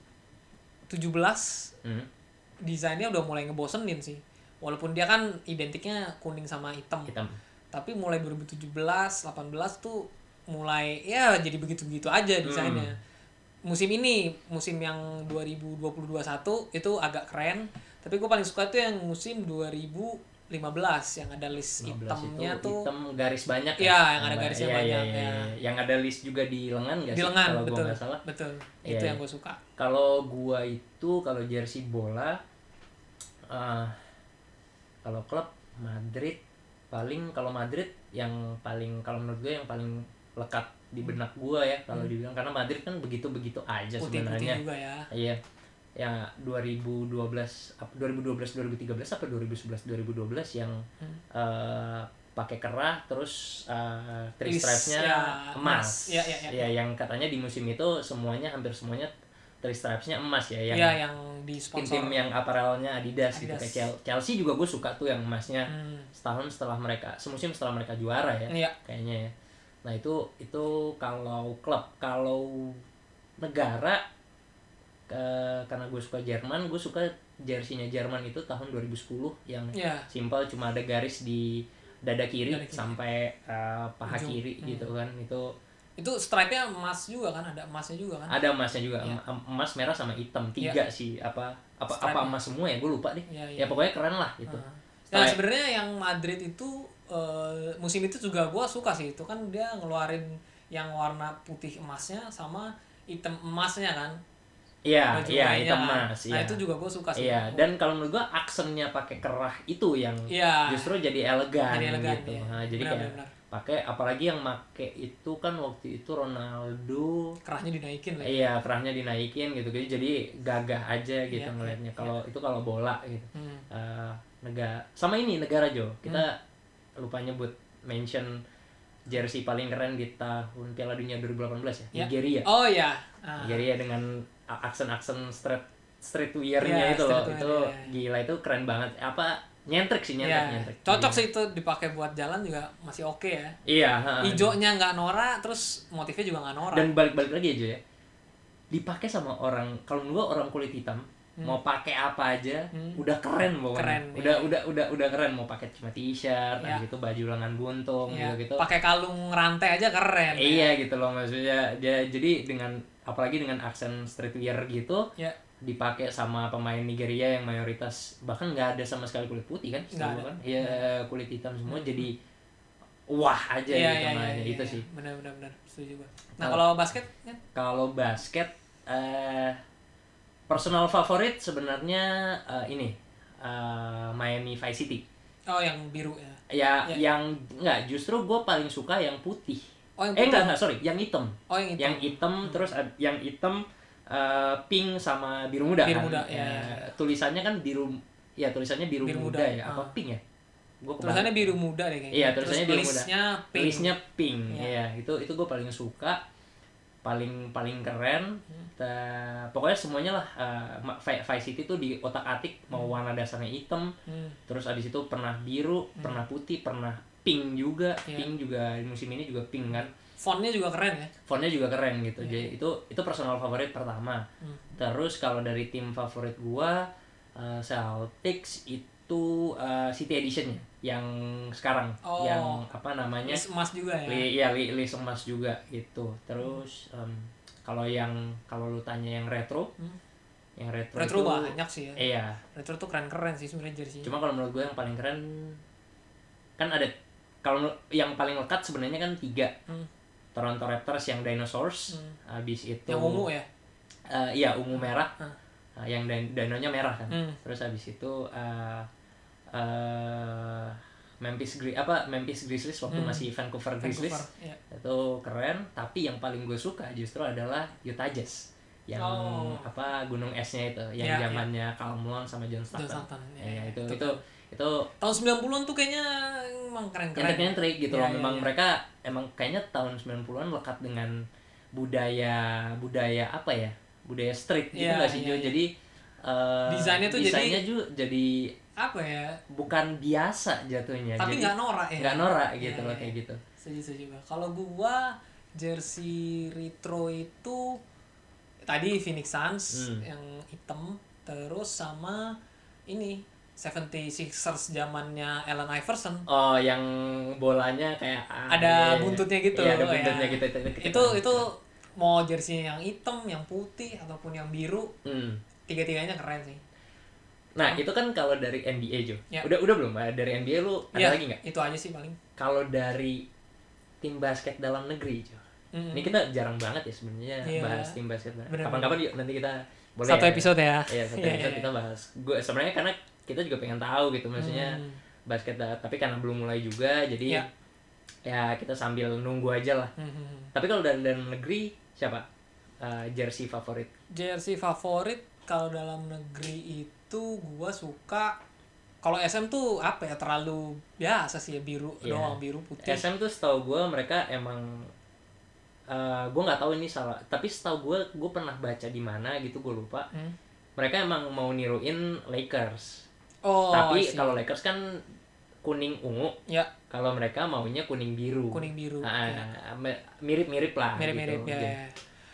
Hmm. desainnya udah mulai ngebosenin sih. Walaupun dia kan identiknya kuning sama hitam. Hitam. Tapi mulai 2017 18 tuh mulai ya jadi begitu-begitu aja desainnya musim ini musim yang 2020-21 itu agak keren tapi gue paling suka tuh yang musim 2015 yang ada list 15 hitamnya itu tuh hitam garis banyak ya? Iya, yang ada garisnya iya, banyak, iya, iya, ya. iya. yang ada list juga di lengan gak di sih lengan kalau gua betul nggak salah betul Iya, itu iya. yang gue suka kalau gua itu kalau jersey bola eh kalau klub Madrid paling kalau Madrid yang paling kalau menurut gue yang paling lekat di benak gua ya kalau dibilang karena Madrid kan begitu begitu aja sebenarnya juga ya iya ya 2012 apa 2012 2013 apa 2011 2012 yang Hmm. eh, pakai kerah terus uh, three stripes-nya ya, emas. Ya, ya, ya. Ya, yang katanya di musim itu semuanya hampir semuanya three stripes-nya emas ya yang Iya yang di sponsor tim-tim yang aparelnya Adidas, gitu Adidas. kayak Chel- Chelsea juga gue suka tuh yang emasnya Hmm. setahun setelah mereka semusim setelah mereka juara ya Iya. kayaknya ya nah itu itu kalau klub kalau negara ke- karena gue suka Jerman gue suka jersey-nya Jerman itu tahun 2010 yang Iya. simpel cuma ada garis di dada kiri, Dada kiri. sampai uh, paha Ujung. kiri Hmm. gitu kan itu itu stripe-nya emas juga kan ada emasnya juga kan ada emasnya juga Iya. em- emas merah sama hitam tiga sih apa apa apa emas semua ya gue lupa deh Iya, iya. ya pokoknya keren lah gitu Nah, Nah, Kayak- sebenarnya yang Madrid itu eh, musim itu juga gua suka sih. Itu kan dia ngeluarin yang warna putih emasnya sama hitam emasnya kan. Iya iya hitam kan. emas nah iya. itu juga gua suka sih. Iya dan kalau menurut gue aksennya pakai kerah itu yang Iya. justru jadi elegan, Jadi elegan, gitu. iya. Nah, jadi Benar, kayak benar. pakai apalagi yang make itu kan waktu itu Ronaldo kerahnya dinaikin lah. Iya kerahnya dinaikin gitu. Gitu jadi gagah aja gitu Iya, ngelihatnya iya, kalau itu kalau bola gitu. Hmm. Eh, negara sama ini negara Jo. Kita lupa nyebut mention jersey paling keren di tahun Piala Dunia 2018 ya? Ya. Nigeria. Oh ya Ah, Nigeria dengan aksen-aksen street streetwear-nya Iya, itu loh. itu iya. gila itu keren banget. Apa nyentrik sih nyentrik Iya, nyentrik cocok Iya. sih itu dipakai buat jalan juga masih oke ya. Iya ha. hijaunya nggak norak terus motifnya juga nggak norak. Dan balik-balik lagi aja ya. Dipakai sama orang kalau gua orang kulit hitam mau pakai apa aja Hmm. udah keren pokoknya Keren, udah iya. udah udah udah keren mau pakai cuma t-shirt Iya. gitu baju lengan buntung Iya, gitu gitu pakai kalung rantai aja keren ya. iya gitu loh maksudnya dia jadi dengan apalagi dengan aksen streetwear gitu ya dipakai sama pemain Nigeria yang mayoritas bahkan nggak ada sama sekali kulit putih kan Nggak setahu ada. gua kan iya kulit hitam semua jadi wah aja iya gitu iya iya mainnya. iya, itu iya. sih benar benar benar setuju gua nah Kalau- kalau basket kan Kalau basket, eh, personal favorit sebenarnya eh, ini eh, Miami Vice City. oh yang biru ya Ya, Ya. yang enggak justru gue paling suka yang putih. oh yang Eh putih. enggak enggak sorry, yang hitam. oh yang itu Yang hitam terus ad- yang hitam eh, pink sama biru muda Biru kan. muda, ya, Eh, ya. Tulisannya kan biru, ya tulisannya biru, Biru muda, muda, ya, apa ah. pink ya? Gua tulisannya biru muda deh kayaknya Iya, tulisannya Terus biru muda. pink Tulisnya pink, Iya. ya. Itu itu gue paling suka, paling paling keren. Hmm. Ta- pokoknya semuanya lah. Vi- Vice City tuh di otak atik mau warna dasarnya hitam, Hmm. terus abis itu pernah biru, pernah putih, pernah pink juga. Iya. Pink juga di musim ini juga pink kan. fontnya juga keren ya Fontnya juga keren gitu. Iya. Jadi itu itu personal favorit pertama. Hmm. Terus kalau dari tim favorit gua eh, Celtics itu eh, City Edition yang sekarang Oh. yang apa namanya? list emas juga ya Li, iya, li, list emas juga gitu. Terus em, kalau yang kalau lu tanya yang retro, Hmm. yang retro, retro itu, banyak sih ya Iya. retro tuh keren keren sih sebenarnya jersey Cuma kalau menurut gue yang paling keren kan ada kalau yang paling lekat sebenarnya kan tiga. Hmm. Toronto Raptors yang dinosaurs, Hmm. habis itu yang ungu ya eh, iya ungu merah, Hmm. Eh, yang dan dinonya merah kan. Hmm. Terus habis itu eh eh Memphis Gri apa Memphis Grizzlies waktu Hmm. masih Vancouver Grizzlies Vancouver, ya. itu keren tapi yang paling gue suka justru adalah Utah Jazz yang Oh. apa gunung esnya itu yang Ya, ya. zamannya Karl Malone sama John John Stockton, Stockton, ya, Ya, ya. itu Itu itu itu Tahun 90-an tuh kayaknya emang keren-keren. nyentrik-nyentrik gitu Ya, loh memang ya. mereka emang kayaknya tahun 90-an lekat dengan budaya budaya apa ya budaya street gitu Ya, nggak sih ya, Jo ya. jadi eh, Desainnya tuh jadi- desainnya juga jadi Apa ya? bukan biasa jatuhnya Tapi nggak norak ya. nggak norak gitu Ya, loh ya. kayak gitu Setuju setuju. Kalau gua jersey retro itu tadi Phoenix Suns Hmm. yang hitam terus sama ini 76ers zamannya Allen Iverson. oh yang bolanya kayak ah, Ada iya, iya. buntutnya gitu, iya ada ya. buntutnya gitu itu Itu itu mau jersey yang hitam, yang putih ataupun yang biru, Hmm. tiga-tiganya keren sih. Nah itu kan kalau dari NBA Jo Ya. udah udah belum dari NBA lu Ya, ada lagi nggak Itu aja sih paling. kalau dari tim basket dalam negeri Jo Mm-mm. Ini kita jarang banget ya sebenarnya Iya. bahas tim basket. Kapan-kapan yuk nanti kita boleh Satu ya. episode ya. Iya, satu Iya, episode iya, kita bahas. Gue sebenarnya karena kita juga pengen tahu gitu maksudnya Hmm. basket tapi karena belum mulai juga jadi Iya. ya kita sambil nunggu aja lah. Mhm. Tapi kalau dari dalam negeri siapa? Eh, jersey favorit. Jersey favorit kalau dalam negeri itu gua suka kalau SM tuh apa ya terlalu biasa sih ya biru Iya. doang biru putih. SM tuh setahu gue mereka emang eh gue nggak tahu ini salah tapi setahu gue gue pernah baca di mana gitu gue lupa Hmm. mereka emang mau niruin Lakers Oh, tapi kalau Lakers kan kuning ungu ya kalau mereka maunya kuning biru kuning biru. Ah, ya. me- mirip-mirip lah Mirip-mirip gitu. ya. ya.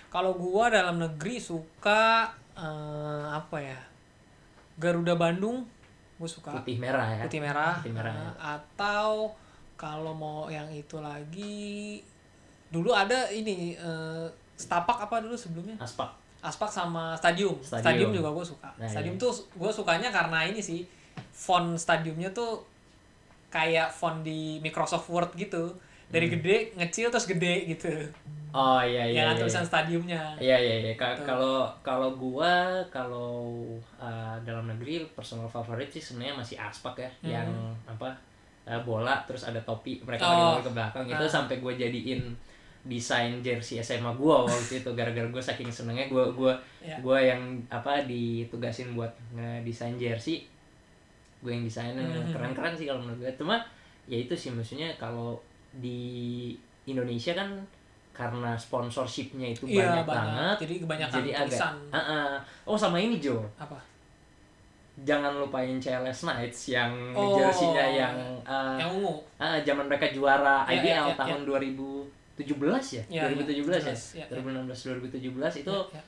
Kalau gua dalam negeri suka eh, apa ya? Garuda Bandung gue suka putih merah ya putih merah, Putih merah, eh, ya. atau kalau mau yang itu lagi dulu ada ini eh, Stapak apa dulu sebelumnya aspak Aspak sama Stadium. Stadium. Stadium, juga gue suka. Nah, stadium iya. tuh gue sukanya karena ini sih font stadiumnya tuh kayak font di Microsoft Word gitu. Dari Hmm. gede ngecil terus gede gitu. oh iya iya yang iya, tulisan iya. stadiumnya. Iya iya iya. Tuh. Kalau kalau gua kalau uh, dalam negeri personal favorit sih sebenarnya masih aspak ya, Hmm. yang apa uh, bola terus ada topi mereka Oh. ke belakang itu Ah. sampai gua jadiin desain jersey SMA gua waktu itu gara-gara gua saking senengnya gua gua Ya. gua yang apa ditugasin buat ngedesain jersey gue yang desainnya Hmm. keren-keren sih kalau menurut gue cuma ya itu sih maksudnya kalau di Indonesia kan karena sponsorshipnya itu Iya banyak, banget Jadi kebanyakan jadi agak. Ah, ah. oh sama ini Jo Apa? jangan lupain CLS Knights yang Oh. jersey-nya yang ah, yang ungu. ah, zaman mereka juara Iya, IBL iya, iya, tahun 2017 ya, Iya, 2017 ya, iya. 2016 2017 itu Ya, ya.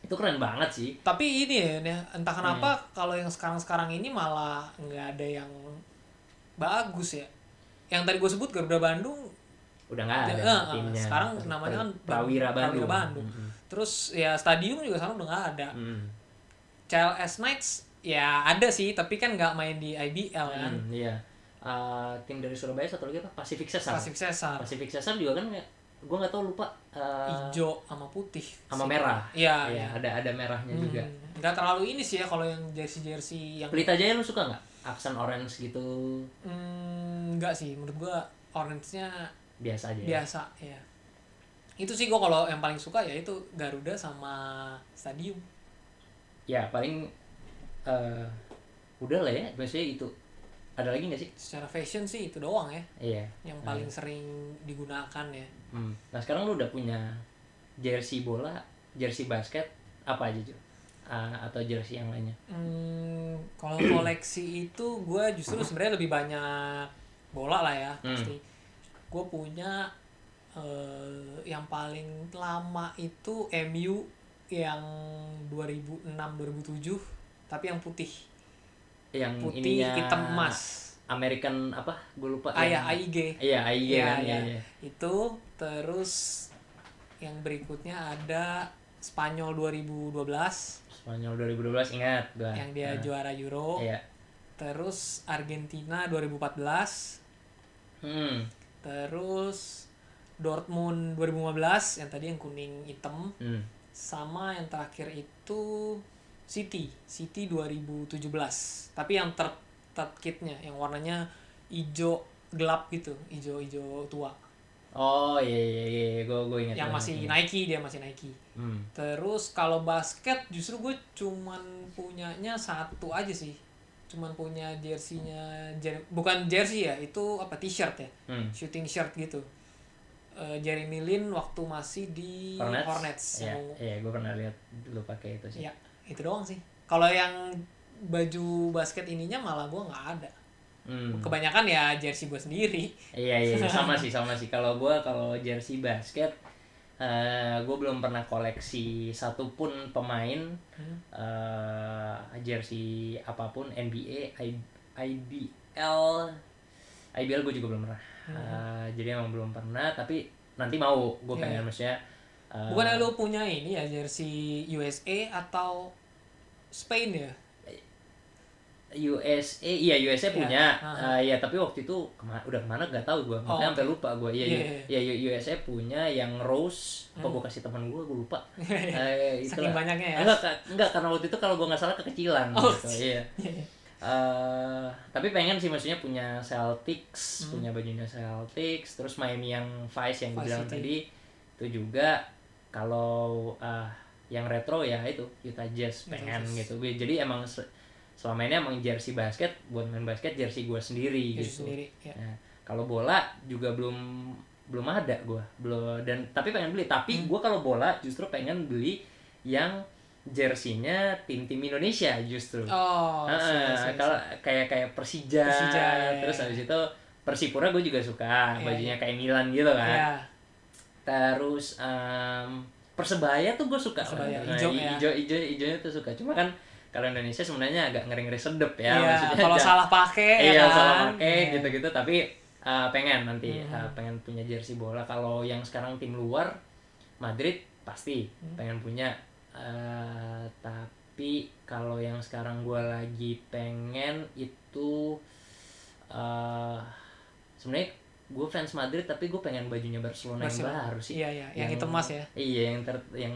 itu keren banget sih Tapi ini ya, entah kenapa Hmm. kalau yang sekarang-sekarang ini malah nggak ada yang bagus ya. Yang tadi gue sebut Garuda Bandung udah nggak ada Ya, eh, timnya sekarang namanya kan Prawira Bandung, Prawira Bandung. Mm-mm. Terus ya stadium juga sekarang udah nggak ada. Mm. CLS Knights ya ada sih, tapi kan nggak main di IBL kan. Mm, iya Uh, tim dari Surabaya satu lagi apa Pacific Cesar Pasif Cesar, Pacific Cesar juga kan gue nggak tahu lupa uh, hijau sama putih. sama merah Iya, iya. ada ada merahnya Hmm, juga Nggak terlalu ini sih ya kalau yang jersey-jersey yang Pelita Jaya lu suka nggak aksen orange gitu hmm, nggak sih menurut gua orange-nya biasa aja ya? biasa ya. Itu sih gua kalau yang paling suka ya itu Garuda sama Stadium. ya paling uh, udah lah ya biasanya itu ada lagi nggak sih Secara fashion sih itu doang ya iya yang Nah, paling sering digunakan ya. hmm. nah sekarang lu udah punya jersey bola jersey basket apa aja Jo? Uh, atau jersey yang lainnya Hmm, kalau koleksi itu gue justru sebenarnya lebih banyak bola lah ya Hmm. pasti. Gue punya eh, yang paling lama itu MU yang 2006-2007 tapi yang putih yang putih ininya hitam emas American apa gue lupa ayah yang- AIG iya AIG Iya, kan iya. iya, iya. itu terus yang berikutnya ada Spanyol 2012 Spanyol 2012 ingat gua. Yang dia Nah, juara Euro. Iya. Terus Argentina 2014 hmm. Terus Dortmund 2015 yang tadi yang kuning hitam. Hmm. Sama yang terakhir itu City City 2017 tapi yang ter third kitnya yang warnanya ijo gelap gitu ijo tua oh iya iya iya gue gue ingat yang masih Nike dia masih Nike. Hmm. terus kalau basket justru gue cuman punyanya satu aja sih. Cuman punya jersinya jer- bukan jersey ya itu apa t-shirt ya? Hmm. shooting shirt gitu. Eh, Jeremy Lin waktu masih di Hornets, Hornets, Iya, yang- iya gue pernah lihat lu pakai itu sih. Ya itu doang sih. Kalau yang baju basket ininya malah gue nggak ada Hmm. kebanyakan ya jersey gue sendiri Iya iya sama sih sama sih kalau gue kalau jersey basket eh gue belum pernah koleksi satupun pemain Hmm. eh jersey apa pun NBA I- IBL IBL gue juga belum pernah Eh, jadi emang belum pernah tapi nanti mau gue Iya, pengen iya. maksudnya eh, bukannya lu punya ini ya jersey USA atau Spain ya USA iya USA Iya, punya. Ah. Eh, ya tapi waktu itu kema- udah ke mana gak tahu gue makanya Oh, sampai lupa gue iya Iya, iya. ya, USA punya yang rose apa Hmm. gue kasih teman gue gue lupa. Eh, saking banyaknya ya. Enggak enggak karena waktu itu kalau gue nggak salah kekecilan Oh. gitu iya. Eh, tapi pengen sih maksudnya punya Celtics Hmm. punya bajunya Celtics terus Miami yang Vice yang gue bilang tadi itu juga kalau ah, yang retro ya itu Utah Jazz Utah pengen Jazz. gitu. Jadi emang se- selama ini emang jersey basket buat main basket jersey gue sendiri jersey gitu. sendiri ya. Nah, kalau bola juga belum belum ada gue belum dan tapi pengen beli. Tapi Hmm. gue kalau bola justru pengen beli yang jersinya tim-tim Indonesia justru. Oh siap, kalau kayak kayak Persija, Persija, ya, terus ya. habis itu Persipura gue juga suka Iya, bajunya kayak Milan gitu kan. Ya terus em, Persebaya tuh gue suka. Persebaya, Nah, hijau i- ya. hijau hijau hijaunya tuh suka. Cuma kan kalau Indonesia sebenarnya agak ngeri ngeri sedep ya Iya, maksudnya kalau ja- salah pakai ya iya kan? salah pakai Iya. gitu-gitu tapi uh, pengen nanti Hmm. uh, pengen punya jersey bola kalau yang sekarang tim luar Madrid pasti Hmm. pengen punya uh, tapi kalau yang sekarang gue lagi pengen itu uh, sebenarnya gue fans Madrid tapi gue pengen bajunya Barcelona, Barcelona. yang baru sih iya iya yang, hitam emas ya iya yang ter yang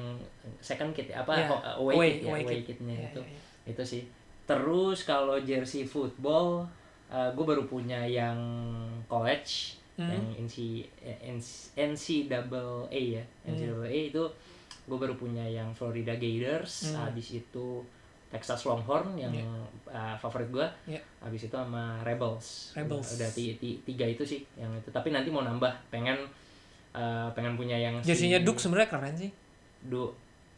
second kit apa Iya. ho- away, Away, kit ya away away kit. kitnya Iya, itu iya, iya. Itu sih terus kalau jersey football gue baru punya yang college Hmm. yang NC NC NCAA ya Hmm. NCAA itu gue baru punya yang Florida Gators Hmm. habis itu Texas Longhorn yang Iya. uh, favorit gue Iya. habis itu sama Rebels Rebels. udah ti- ti- tiga itu sih yang itu tapi nanti mau nambah pengen uh, pengen punya yang si- jersinya Duke sebenarnya keren sih du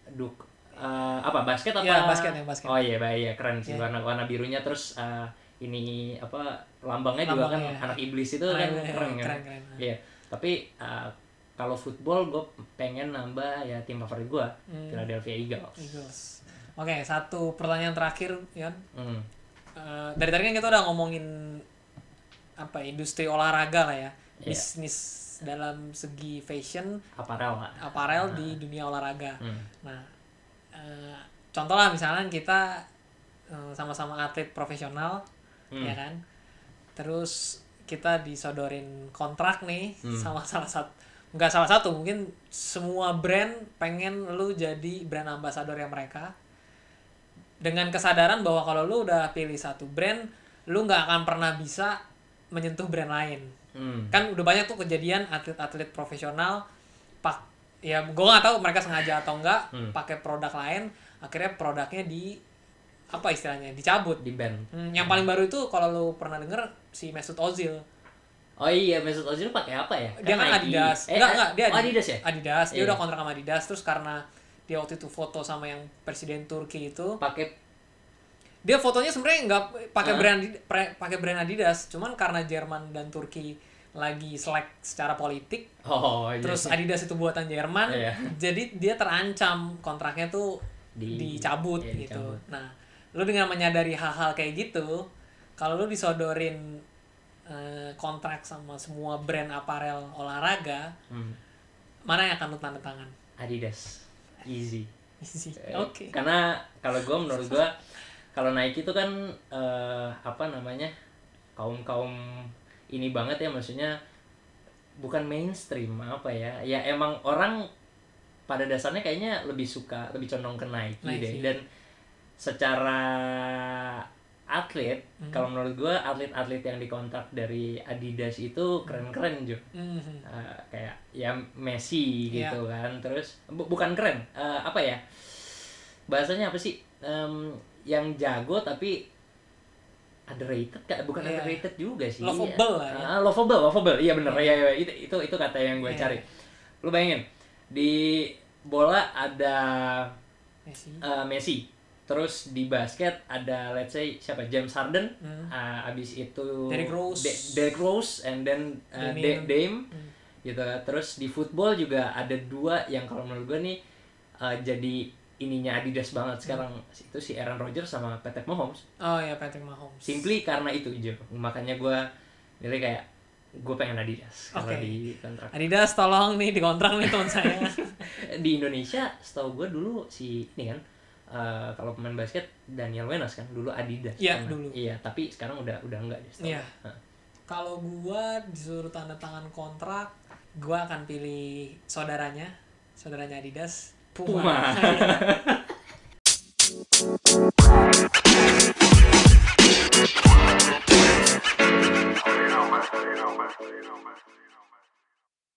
duk eh, apa basket apa Iya, basket, yang basket. oh iya iya keren sih Iya. warna warna birunya terus eh, ini apa lambangnya juga kan Lambangnya. anak iblis itu Ah, kan iya, keren kan keren, keren. iya tapi eh, kalau football gue pengen nambah ya tim favorit gue Hmm. Philadelphia Eagles Eagles oke satu pertanyaan terakhir Yon Hmm. Eh, dari tadi kan kita udah ngomongin apa industri olahraga lah ya Iya. bisnis dalam segi fashion aparel aparel di dunia olahraga Hmm. nah eh, contoh lah misalnya kita eh, sama-sama atlet profesional Hmm. ya kan terus kita disodorin kontrak nih Hmm. sama salah satu nggak salah satu mungkin semua brand pengen lu jadi brand ambassador yang mereka dengan kesadaran bahwa kalau lu udah pilih satu brand lu nggak akan pernah bisa menyentuh brand lain Hmm. kan udah banyak tuh kejadian atlet-atlet profesional ya gue nggak tahu mereka sengaja atau enggak Hmm. pakai produk lain akhirnya produknya di apa istilahnya dicabut. Di band Hmm, yang paling baru itu kalau lu pernah denger si Mesut Ozil. Oh iya Mesut Ozil pakai apa ya? Dia kan. Adidas. Eh, enggak enggak dia oh, Adidas. Ya? Adidas. Dia Iya. udah kontrak sama Adidas terus karena dia waktu itu foto sama yang presiden Turki itu pakai dia fotonya sebenarnya nggak pakai Hah? brand pakai brand Adidas. Cuman karena Jerman dan Turki lagi selek secara politik oh iya terus. Adidas itu buatan Jerman Iya. jadi dia terancam kontraknya tuh Di- dicabut iya, gitu dicabut. nah lu dengan menyadari hal-hal kayak gitu kalau lu disodorin eh, kontrak sama semua brand aparel olahraga Hmm. mana yang akan lu tanda tangan Adidas easy Easy. Eh, oke Karena kalau gue menurut gue kalau Nike itu kan eh, apa namanya kaum kaum ini banget ya maksudnya bukan mainstream apa ya ya emang orang pada dasarnya kayaknya lebih suka lebih condong ke Nike, Nike. deh dan secara atlet Hmm. kalau menurut gue atlet-atlet yang dikontrak dari Adidas itu keren-keren Jo Mhm. Uh, kayak ya Messi Iya. gitu kan terus bu- bukan keren uh, apa ya bahasanya apa sih Em, yang jago tapi underrated kak bukan Iya. underrated juga sih Lovable lah ya. Ah, lovable lovable iya bener iya iya, itu itu itu kata yang gue Iya. cari lu bayangin di bola ada Messi. uh, Messi terus di basket ada let's say siapa James Harden Hmm. uh, abis itu Derrick Rose. De- Derrick Rose and then uh, Damian. Da- Dame Hmm. gitu terus di football juga ada dua yang kalau menurut gue nih uh, jadi ininya Adidas banget sekarang itu si Aaron Rodgers sama Patrick Mahomes Oh ya Patrick Mahomes. simply karena itu Jo makanya gue nilai kayak gue pengen Adidas kalau Oke. di kontrak Adidas tolong nih dikontrak nih teman saya. di Indonesia setahu gue dulu si ini kan uh, kalau pemain basket Daniel Wenas kan dulu Adidas Iya, pernah. dulu. iya tapi sekarang udah udah enggak setahu Iya. gue. Kalau gua disuruh tanda tangan kontrak, gua akan pilih saudaranya, saudaranya Adidas. 不买